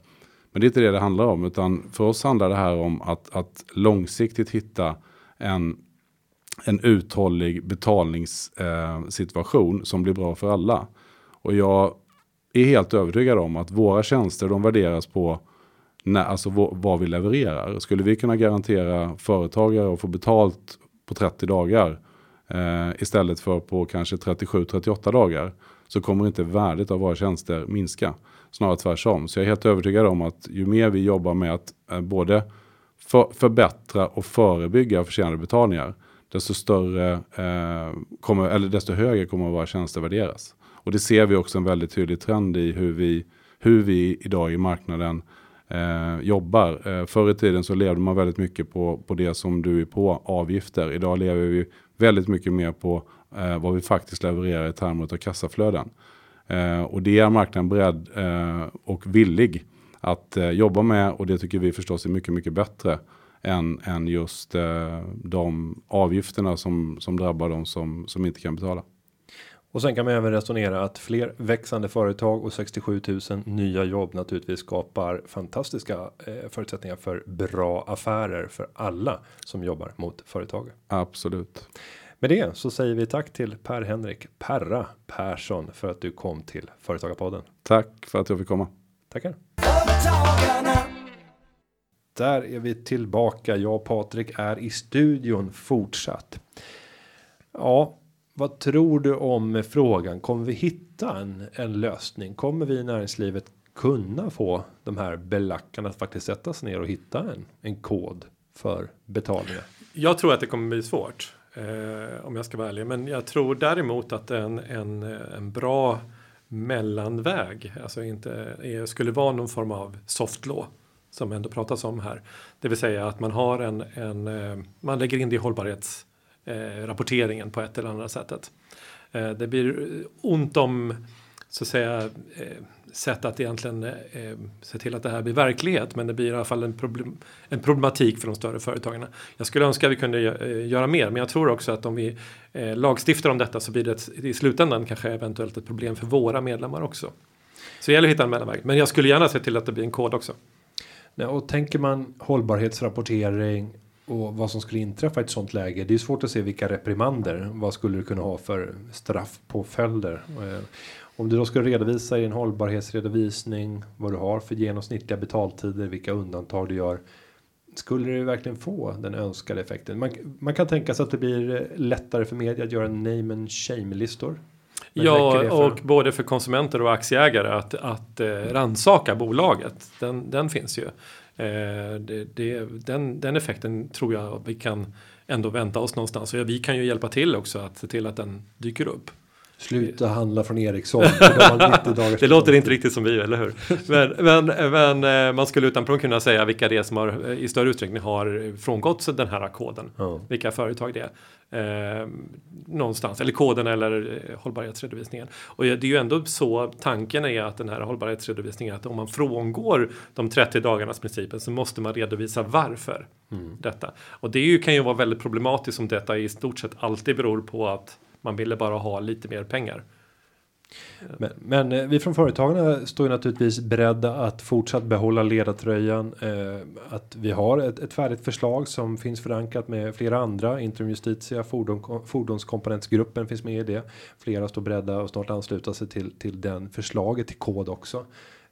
Men det är inte det det handlar om. Utan för oss handlar det här om att, att långsiktigt hitta en, en uthållig betalningssituation eh, som blir bra för alla. Och jag är helt övertygad om att våra tjänster de värderas på när, alltså vad vi levererar. Skulle vi kunna garantera företagare att få betalt på 30 dagar eh, istället för på kanske 37-38 dagar så kommer inte värdet av våra tjänster minska. Snarare tvärtom. Så jag är helt övertygad om att ju mer vi jobbar med att eh, både för, förbättra och förebygga försenade betalningar desto större eh, kommer, eller desto högre kommer våra tjänster värderas. Och det ser vi också en väldigt tydlig trend i hur vi, hur vi idag i marknaden eh, jobbar. Eh, förr i tiden så levde man väldigt mycket på, på det som du är på, avgifter. Idag lever vi väldigt mycket mer på eh, vad vi faktiskt levererar i termer av kassaflöden. Eh, och det är marknaden beredd eh, och villig att eh, jobba med och det tycker vi förstås är mycket, mycket bättre än, än just eh, de avgifterna som, som drabbar de som, som inte kan betala. Och sen kan man även resonera att fler växande företag och 67 000 nya jobb naturligtvis skapar fantastiska eh, förutsättningar för bra affärer för alla som jobbar mot företag. Absolut. Med det så säger vi tack till Per Henrik Perra Persson för att du kom till Företagarpodden. Tack för att jag fick komma. Tackar. Där är vi tillbaka. Jag och Patrik är i studion fortsatt. Ja, vad tror du om frågan? Kommer vi hitta en, en lösning? Kommer vi i näringslivet kunna få de här belackarna att faktiskt sätta sig ner och hitta en, en kod för betalningar? Jag tror att det kommer bli svårt eh, om jag ska vara ärlig, men jag tror däremot att en, en, en bra mellanväg, alltså inte är, skulle vara någon form av soft law som ändå pratas om här. Det vill säga att man har en, en eh, man lägger in det i hållbarhets eh, rapporteringen på ett eller annat sättet. Eh, det blir ont om så att säga eh, sätt att egentligen eh, se till att det här blir verklighet. Men det blir i alla fall en, problem, en problematik för de större företagen. Jag skulle önska att vi kunde eh, göra mer, men jag tror också att om vi eh, lagstiftar om detta så blir det i slutändan kanske eventuellt ett problem för våra medlemmar också. Så det gäller att hitta en mellanväg. Men jag skulle gärna se till att det blir en kod också. Och tänker man hållbarhetsrapportering och vad som skulle inträffa i ett sånt läge. Det är svårt att se vilka reprimander. Vad skulle du kunna ha för straffpåföljder? Eh, Om du då ska redovisa i en hållbarhetsredovisning vad du har för genomsnittliga betaltider, vilka undantag du gör. Skulle det verkligen få den önskade effekten? Man, man kan tänka sig att det blir eh, lättare för media att göra name and shame listor. Men Ja, och både för konsumenter och aktieägare att, att eh, ransaka bolaget. Den, den finns ju. Eh, det, det, den, den effekten tror jag vi kan ändå vänta oss någonstans. Och vi kan ju hjälpa till också att se till att den dyker upp. Sluta handla från Ericsson. för de har 90 dagars Det låter inte riktigt som vi, eller hur? Men, men, men eh, man skulle utan problem kunna säga vilka det är som har, eh, i större utsträckning har frångått den här koden. Ja. Vilka företag det är. Eh, någonstans, eller koden eller eh, hållbarhetsredovisningen. Och det är ju ändå så tanken är att den här hållbarhetsredovisningen, att om man frångår de 30 dagarnas principen så måste man redovisa varför detta. Och det ju, kan ju vara väldigt problematiskt om detta i stort sett alltid beror på att man ville bara ha lite mer pengar. Men, men eh, vi från Företagarna står ju naturligtvis beredda att fortsatt behålla ledartröjan. Eh, att vi har ett, ett färdigt förslag som finns förankrat med flera andra. Intrum Justitia, fordon, fordonskomponentsgruppen finns med i det. Flera står beredda och snart ansluta sig till, till den förslaget till kod också.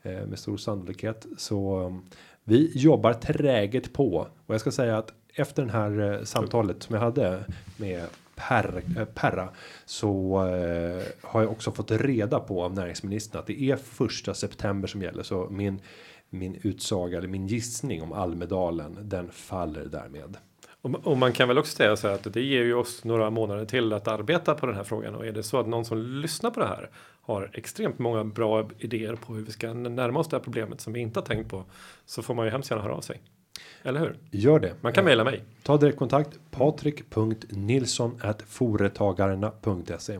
Eh, med stor sannolikhet. Så mm, vi jobbar träget på. Och jag ska säga att efter den här eh, samtalet som jag hade med Per, eh, Perra så eh, har jag också fått reda på av näringsministern att det är första september som gäller. Så min, min utsaga eller min gissning om Almedalen den faller därmed. Och, och man kan väl också säga så här att det ger ju oss några månader till att arbeta på den här frågan. Och är det så att någon som lyssnar på det här har extremt många bra idéer på hur vi ska närma oss det här problemet som vi inte har tänkt på. Så får man ju hemskt gärna höra av sig. Eller hur? Gör det. Man kan mejla mig. Ta direktkontakt patrik.nilsson foretagarna.se.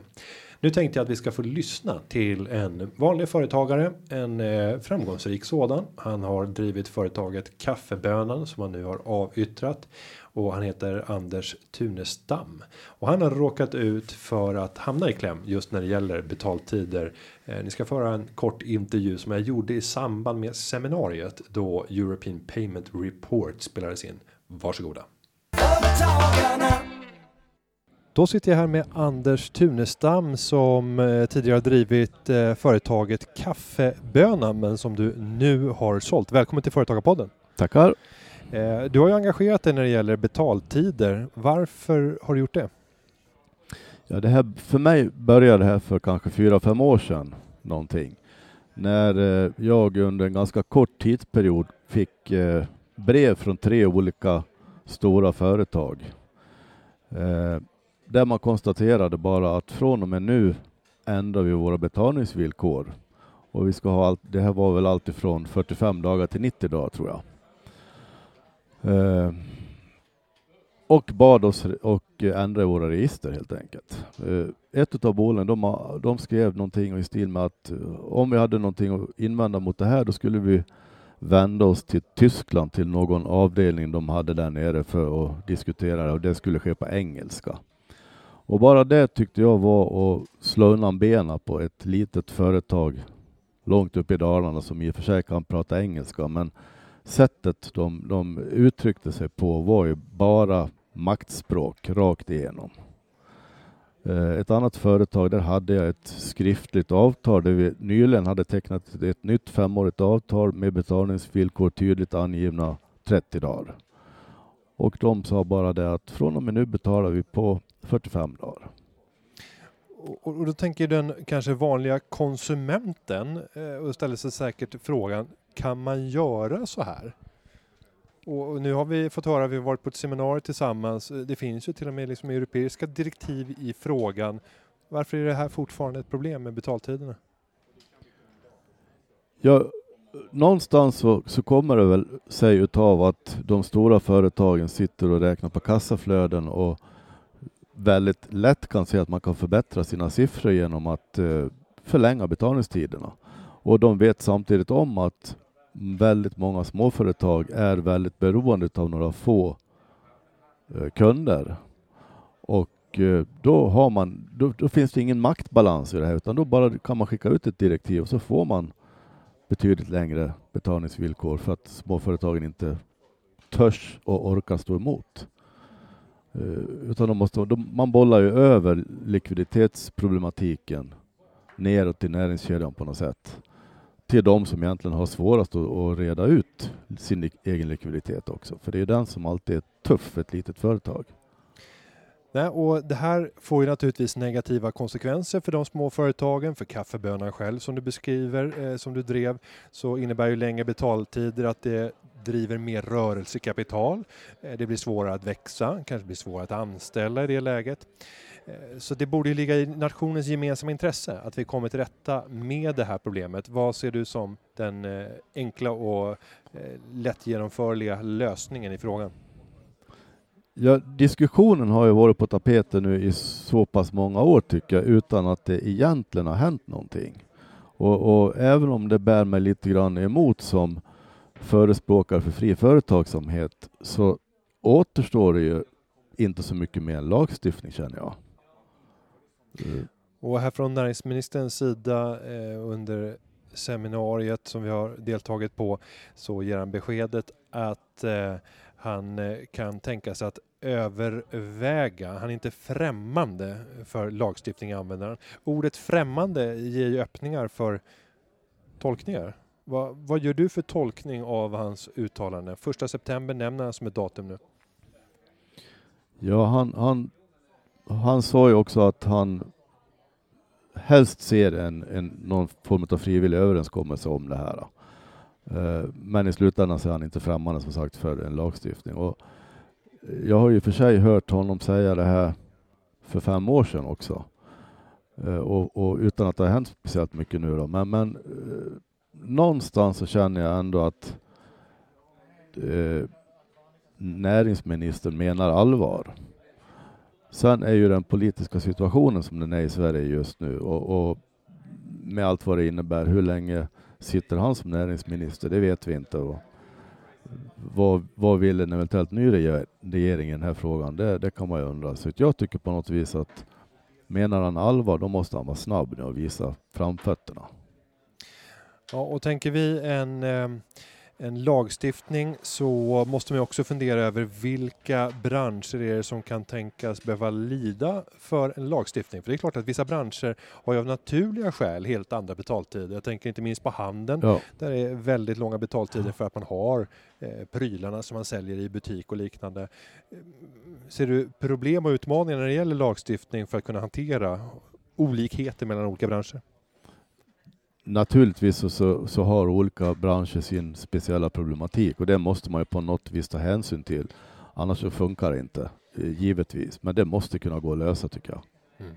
Nu tänkte jag att vi ska få lyssna till en vanlig företagare, en eh, framgångsrik sådan. Han har drivit företaget Kaffebönan som han nu har avyttrat och han heter Anders Tunestam och han har råkat ut för att hamna i kläm just när det gäller betaltider. Eh, ni ska föra en kort intervju som jag gjorde i samband med seminariet då European Payment Report spelades in. Varsågoda. Då sitter jag här med Anders Tunestam som eh, tidigare har drivit eh, företaget Kaffebönan men som du nu har sålt. Välkommen till Företagarpodden. Tackar. Du har ju engagerat dig när det gäller betaltider. Varför har du gjort det? Ja, det här, för mig började det här för kanske fyra, fem år sedan någonting. När eh, jag under en ganska kort tidsperiod fick eh, brev från tre olika stora företag. Eh, där man konstaterade bara att från och med nu ändrar vi våra betalningsvillkor. Och vi ska ha allt, det här var väl alltifrån 45 dagar till 90 dagar tror jag. Eh, och bad oss och och ändra i våra register helt enkelt. Eh, ett av bolagen de, de skrev någonting i stil med att eh, om vi hade någonting att invända mot det här då skulle vi vända oss till Tyskland till någon avdelning de hade där nere för att diskutera det och det skulle ske på engelska. Och bara det tyckte jag var att slå undan benen på ett litet företag långt upp i Dalarna som i och för sig kan prata engelska men sättet de, de uttryckte sig på var ju bara maktspråk rakt igenom. Eh, ett annat företag, där hade jag ett skriftligt avtal där vi nyligen hade tecknat ett nytt femårigt avtal med betalningsvillkor tydligt angivna 30 dagar. Och de sa bara det att från och med nu betalar vi på 45 dagar. Och, då tänker den kanske vanliga konsumenten eh, och ställer sig säkert frågan kan man göra så här? Och, nu har vi fått höra, vi har varit på ett seminarium tillsammans. Eh, det finns ju till och med liksom europeiska direktiv i frågan. Varför är det här fortfarande ett problem med betaltiderna? Ja, någonstans så, så kommer det väl sig utav att de stora företagen sitter och räknar på kassaflöden och väldigt lätt kan se att man kan förbättra sina siffror genom att eh, förlänga betalningstiderna. Och de vet samtidigt om att väldigt många småföretag är väldigt beroende av några få eh, kunder. Och eh, då, har man, då, då finns det ingen maktbalans i det här utan då bara kan man skicka ut ett direktiv och så får man betydligt längre betalningsvillkor för att småföretagen inte törs och orkar stå emot. Eh, utan de måste, de, man bollar ju över likviditetsproblematiken neråt i näringskedjan på något sätt till de som egentligen har svårast att, att reda ut sin egen likviditet också. För det är den som alltid är tuff för ett litet företag. Nej, och det här får ju naturligtvis negativa konsekvenser för de små företagen, för kaffebönan själv som du beskriver, eh, som du drev, så innebär ju längre betaltider att det driver mer rörelsekapital. Eh, det blir svårare att växa, kanske blir svårare att anställa i det läget. Eh, så det borde ju ligga i nationens gemensamma intresse att vi kommer till rätta med det här problemet. Vad ser du som den eh, enkla och eh, lätt genomförliga lösningen i frågan? Ja, diskussionen har ju varit på tapeten nu i så pass många år tycker jag, utan att det egentligen har hänt någonting. Och, och även om det bär mig lite grann emot som förespråkare för fri företagsamhet så återstår det ju inte så mycket mer än lagstiftning känner jag. Mm. Och här från näringsministerns sida eh, under seminariet som vi har deltagit på så ger han beskedet att eh, han eh, kan tänka sig att överväga, han är inte främmande för lagstiftning använder han. Ordet främmande ger ju öppningar för tolkningar. Va, vad gör du för tolkning av hans uttalande? Första september nämner han som ett datum nu. Ja, han, han, han sa ju också att han helst ser en, en, någon form av frivillig överenskommelse om det här. Eh, men i slutändan så är han inte främmande som sagt för en lagstiftning. Och jag har ju för sig hört honom säga det här för fem år sedan också. Eh, och, och, utan att det har hänt speciellt mycket nu då. Men, men eh, någonstans så känner jag ändå att eh, näringsministern menar allvar. Sen är ju den politiska situationen som den är i Sverige just nu och, och med allt vad det innebär. Hur länge sitter han som näringsminister? Det vet vi inte. Och vad, vad vill en eventuellt ny regering i den här frågan? Det, det kan man ju undra. Så jag tycker på något vis att menar han allvar, då måste han vara snabb nu och visa framfötterna. Ja, och tänker vi en eh, en lagstiftning så måste man också fundera över vilka branscher är det som kan tänkas behöva lida för en lagstiftning. För det är klart att vissa branscher har ju av naturliga skäl helt andra betaltider. Jag tänker inte minst på handeln ja. där det är väldigt långa betaltider för att man har eh, prylarna som man säljer i butik och liknande. Ser du problem och utmaningar när det gäller lagstiftning för att kunna hantera olikheter mellan olika branscher? Naturligtvis så, så, så, har olika branscher sin speciella problematik och det måste man ju på något vis ta hänsyn till. Annars så funkar det inte, eh, givetvis. Men det måste kunna gå att lösa tycker jag. Mm.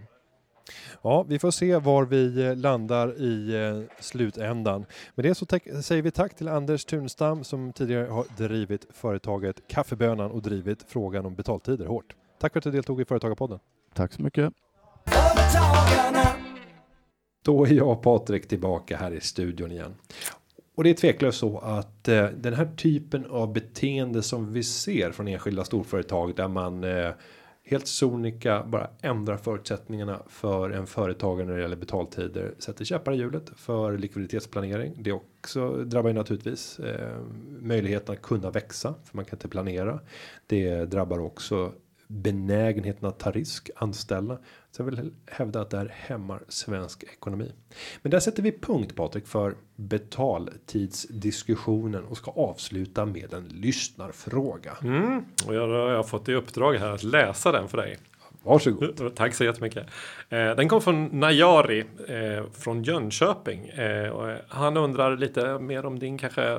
Ja, vi får se var vi eh, landar i eh, slutändan. Med det så säger vi tack till Anders Tunstam som tidigare har drivit företaget Kaffebönan och drivit frågan om betaltider hårt. Tack för att du deltog i Företagarpodden. Tack så mycket. Då är jag och Patrik tillbaka här i studion igen. Och det är tveklöst så att eh, den här typen av beteende som vi ser från enskilda storföretag där man eh, helt sonika bara ändrar förutsättningarna för en företagare när det gäller betaltider sätter käppar i hjulet för likviditetsplanering. Det också drabbar ju naturligtvis eh, möjligheten att kunna växa för man kan inte planera. Det drabbar också benägenheten att ta risk, anställa. Så jag vill hävda att det här hämmar svensk ekonomi. Men där sätter vi punkt Patrik för betaltidsdiskussionen och ska avsluta med en lyssnarfråga. Mm, och jag har fått i uppdrag här att läsa den för dig. Varsågod. Tack så jättemycket. Eh, den kom från Najari eh, från Jönköping. Eh, han undrar lite mer om din kanske.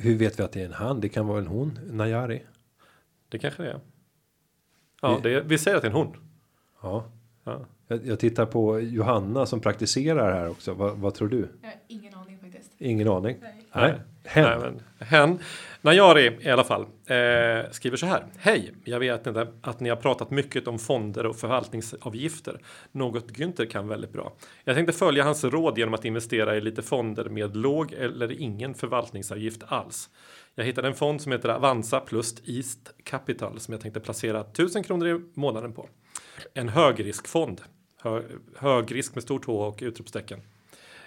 Hur vet vi att det är en han? Det kan vara en hon. Najari. Det kanske det är. Ja, det, vi säger att det är en hon. Ja. ja. Jag, jag, tittar på Johanna som praktiserar här också. Va, vad tror du? Jag har ingen aning faktiskt. Ingen aning? Nej. Nej. Hen. Nej, men, hen. Najari i alla fall eh, skriver så här. Hej, jag vet inte att ni har pratat mycket om fonder och förvaltningsavgifter. Något Günther kan väldigt bra. Jag tänkte följa hans råd genom att investera i lite fonder med låg eller ingen förvaltningsavgift alls. Jag hittade en fond som heter Avanza plus East Capital som jag tänkte placera 1000 kronor i månaden på. En högriskfond. Hö, högrisk med stort H och utropstecken.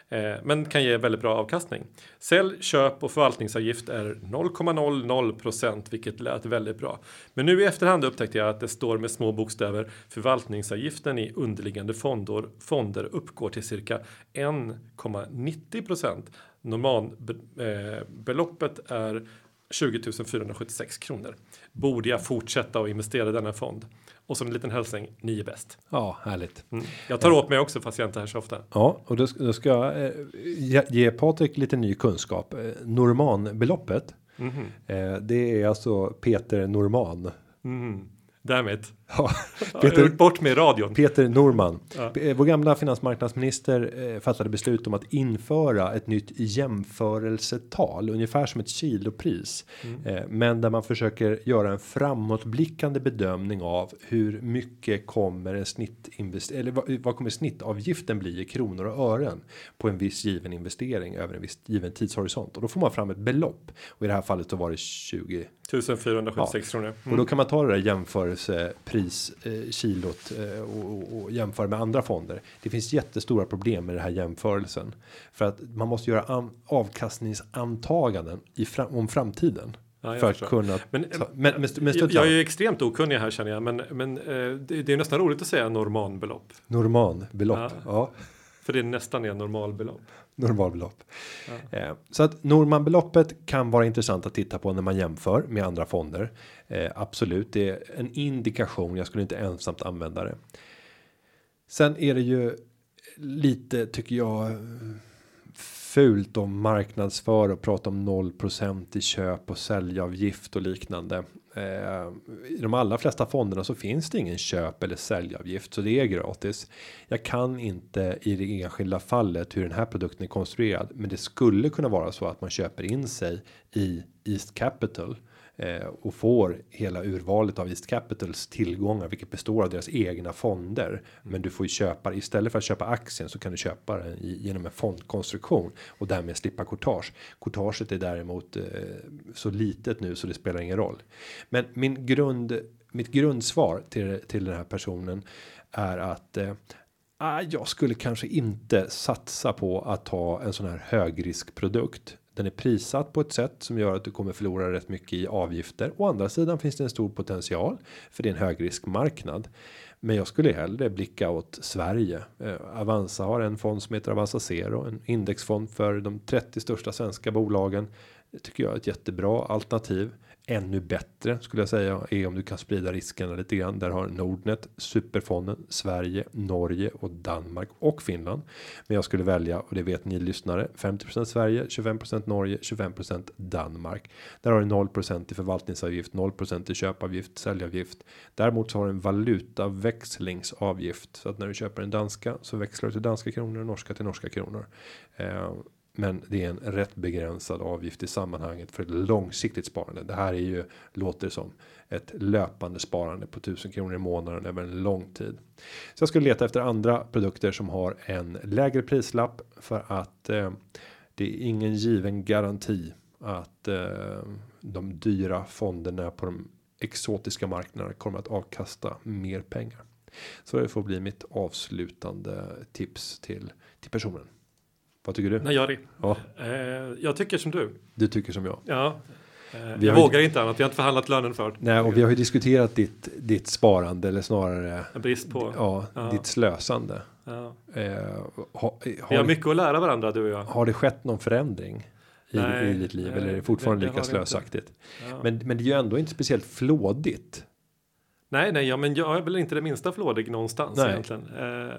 Eh, men kan ge väldigt bra avkastning. Sälj, köp och förvaltningsavgift är 0,00% vilket lät väldigt bra. Men nu i efterhand upptäckte jag att det står med små bokstäver förvaltningsavgiften i underliggande fonder, fonder uppgår till cirka 1,90% Normalbeloppet eh, är 20 476 kronor. Borde jag fortsätta att investera i denna fond? Och som en liten hälsning, ni är bäst. Ja, härligt. Mm. Jag tar åt mig också fast jag inte är här så ofta. Ja, och då, då ska jag eh, ge, Patrik lite ny kunskap. Eh, Normanbeloppet. Mhm. Eh, det är alltså Peter Norman. Mm. Därmed. Ja, [LAUGHS] Peter, bort med radion. Peter Norman. Ja. P- Vår gamla finansmarknadsminister eh, fattade beslut om att införa ett nytt jämförelsetal, ungefär som ett kilopris. Eh, men där man försöker göra en framåtblickande bedömning av hur mycket kommer en snittinvest eller vad, vad kommer snittavgiften bli i kronor och ören på en viss given investering över en viss given tidshorisont och då får man fram ett belopp och i det här fallet så var det 20 1476 kronor. och Mm. då kan man ta det där jämförelsepris eh, kilot eh, och, och, jämföra med andra fonder. Det finns jättestora problem med den här jämförelsen för att man måste göra an, avkastningsantaganden i fram, om framtiden Ja, jag för att kunna. Men, ta, men, men, men jag, jag är ju extremt okunnig här känner jag, men, men eh, det, det är nästan roligt att säga normalbelopp. Normanbelopp. Ja. Ja. För det är nästan är normalbelopp. [LAUGHS] normalbelopp. Eh, så att Normanbeloppet kan vara intressant att titta på när man jämför med andra fonder. Eh, absolut, det är en indikation. Jag skulle inte ensamt använda det. Sen är det ju lite tycker jag fult om marknadsför och prata om 0% i köp och säljavgift och liknande. Eh, I de allra flesta fonderna så finns det ingen köp eller säljavgift så det är gratis. Jag kan inte i det enskilda fallet hur den här produkten är konstruerad, men det skulle kunna vara så att man köper in sig i East Capital eh, och får hela urvalet av East Capitals tillgångar, vilket består av deras egna fonder. Men du får ju köpa istället för att köpa aktien så kan du köpa den i, genom en fondkonstruktion och därmed slippa courtage. Courtaget är däremot eh, så litet nu så det spelar ingen roll. Men min grund, mitt grundsvar till till den här personen är att eh, ah, jag skulle kanske inte satsa på att ta en sån här högriskprodukt. Den är prissatt på ett sätt som gör att du kommer förlora rätt mycket i avgifter. Å andra sidan finns det en stor potential för det är en högriskmarknad. Men jag skulle hellre blicka åt Sverige. Eh, Avanza har en fond som heter Avanza Zero, en indexfond för de 30 största svenska bolagen. Det tycker jag är ett jättebra alternativ. Ännu bättre skulle jag säga är om du kan sprida riskerna lite grann. Där har Nordnet, Superfonden, Sverige, Norge och Danmark och Finland. Men jag skulle välja och det vet ni lyssnare 50% Sverige, 25% Norge, 25% Danmark. Där har du 0% i förvaltningsavgift, 0% i köpavgift, säljavgift. Däremot så har du en valutaväxlingsavgift så att när du köper en danska så växlar du till danska kronor och norska till norska kronor. Eh, men det är en rätt begränsad avgift i sammanhanget för ett långsiktigt sparande. Det här är ju låter som ett löpande sparande på 1000 kronor i månaden över en lång tid. Så jag skulle leta efter andra produkter som har en lägre prislapp för att eh, det är ingen given garanti att eh, de dyra fonderna på de exotiska marknaderna kommer att avkasta mer pengar. Så det får bli mitt avslutande tips till till personen. Vad tycker du? Nej, Jari. Ja, Eh, jag tycker som du. du tycker som jag. Ja. Eh, Vi jag har ju- vågar inte annat. Jag har inte förhandlat lönen för. Nej, och vi har ju diskuterat ditt ditt sparande eller snarare En brist på. ja, Ja. ditt slösande. Ja. Eh, ha, Vi har, har mycket att lära varandra du och jag. har det skett någon förändring i, Nej, i ditt liv eller är det fortfarande det- det lika har slösaktigt? Ja. Men, men det är ju ändå inte speciellt flådigt. Nej, nej, ja, men jag är väl inte det minsta flådig någonstans Nej. egentligen. Eh,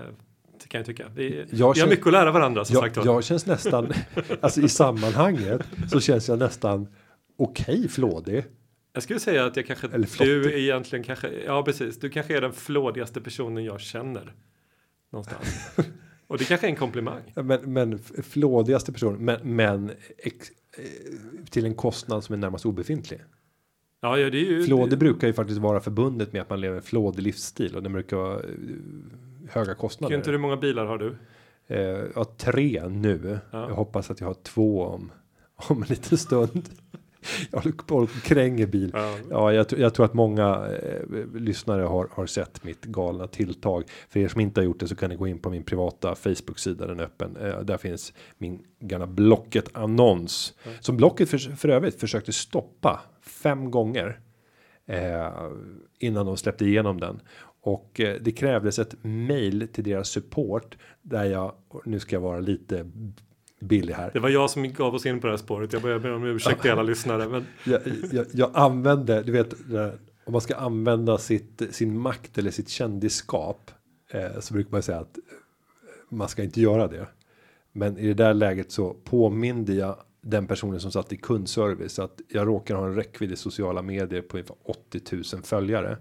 det kan jag tycka. Vi, Jag vi har mycket att lära varandra som sagt Jag, var. jag känns nästan, [LAUGHS] alltså i sammanhanget så känns jag nästan okej flådig. Jag skulle säga att jag kanske, du egentligen kanske, ja precis, du kanske är den flådigaste personen jag känner. Någonstans. [LAUGHS] och det kanske är en komplimang. Men, men flådigaste person, men, men ex, eh, till en kostnad som är närmast obefintlig. Ja, ja det är ju... Flådig det, brukar ju faktiskt vara förbundet med att man lever en flådig livsstil och det brukar eh, höga kostnader. inte hur många bilar har du? Eh, jag har tre nu. Ja. Jag hoppas att jag har två om, om en liten stund. Jag håller på och kränger bil. Ja. Ja, jag, jag tror att många eh, lyssnare har, har sett mitt galna tilltag. För er som inte har gjort det så kan ni gå in på min privata Facebook-sida, den är öppen. Eh, där finns min gamla Blocket annons. Som Blocket för, för övrigt försökte stoppa fem gånger. Eh, innan de släppte igenom den. Och eh, det krävdes ett mail till deras support. Där jag, nu ska jag vara lite billig här. Det var jag som gav oss in på det här spåret. Jag börjar be om ursäkt till alla lyssnare. Men jag, jag, jag använde, du vet, om man ska använda sitt, sin makt eller sitt kändisskap. Eh, så brukar man säga att eh, man ska inte göra det. Men i det där läget så påminde jag den personen som satt i kundservice att jag råkar ha en räckvidd i sociala medier på ungefär 80 000 följare.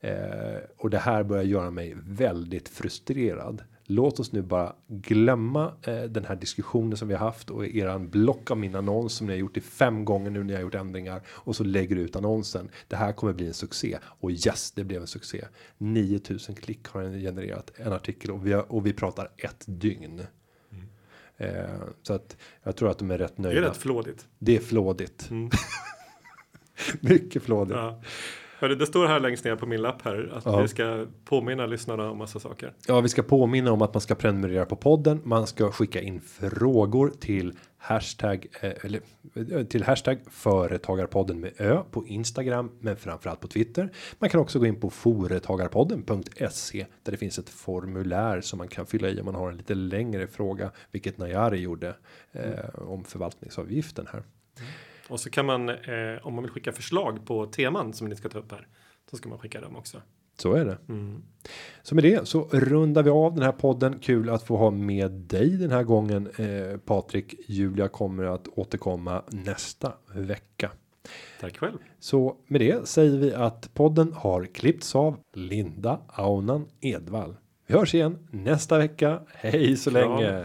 Eh, och det här börjar göra mig väldigt frustrerad. Låt oss nu bara glömma eh, den här diskussionen som vi har haft och eran block av min annons som ni har gjort i fem gånger nu när jag har gjort ändringar och så lägger ut annonsen. Det här kommer bli en succé och yes, det blev en succé. 9000 klick har den genererat en artikel och vi har, och vi pratar ett dygn. Eh, så att jag tror att de är rätt det nöjda. är rätt flådigt. Det är flådigt. Mm. [LAUGHS] Mycket flådigt. Ja. Hörru, det står här längst ner på min lapp här att Ja. vi ska påminna lyssnarna om massa saker. Ja, vi ska påminna om att man ska prenumerera på podden. Man ska skicka in frågor till hashtag eh, eller eh, till hashtag företagarpodden med ö på Instagram, men framförallt på Twitter. Man kan också gå in på företagarpodden.se där det finns ett formulär som man kan fylla i om man har en lite längre fråga, vilket Najari gjorde eh, om förvaltningsavgiften här. Och så kan man, eh, om man vill skicka förslag på teman som ni ska ta upp här, så ska man skicka dem också. Så är det. Mm. Så med det så rundar vi av den här podden. Kul att få ha med dig den här gången. Eh, Patrik, Julia kommer att återkomma nästa vecka. Tack själv. Så med det säger vi att podden har klippts av Linda Aunan Edvall. Vi hörs igen nästa vecka. Hej så Kram. länge.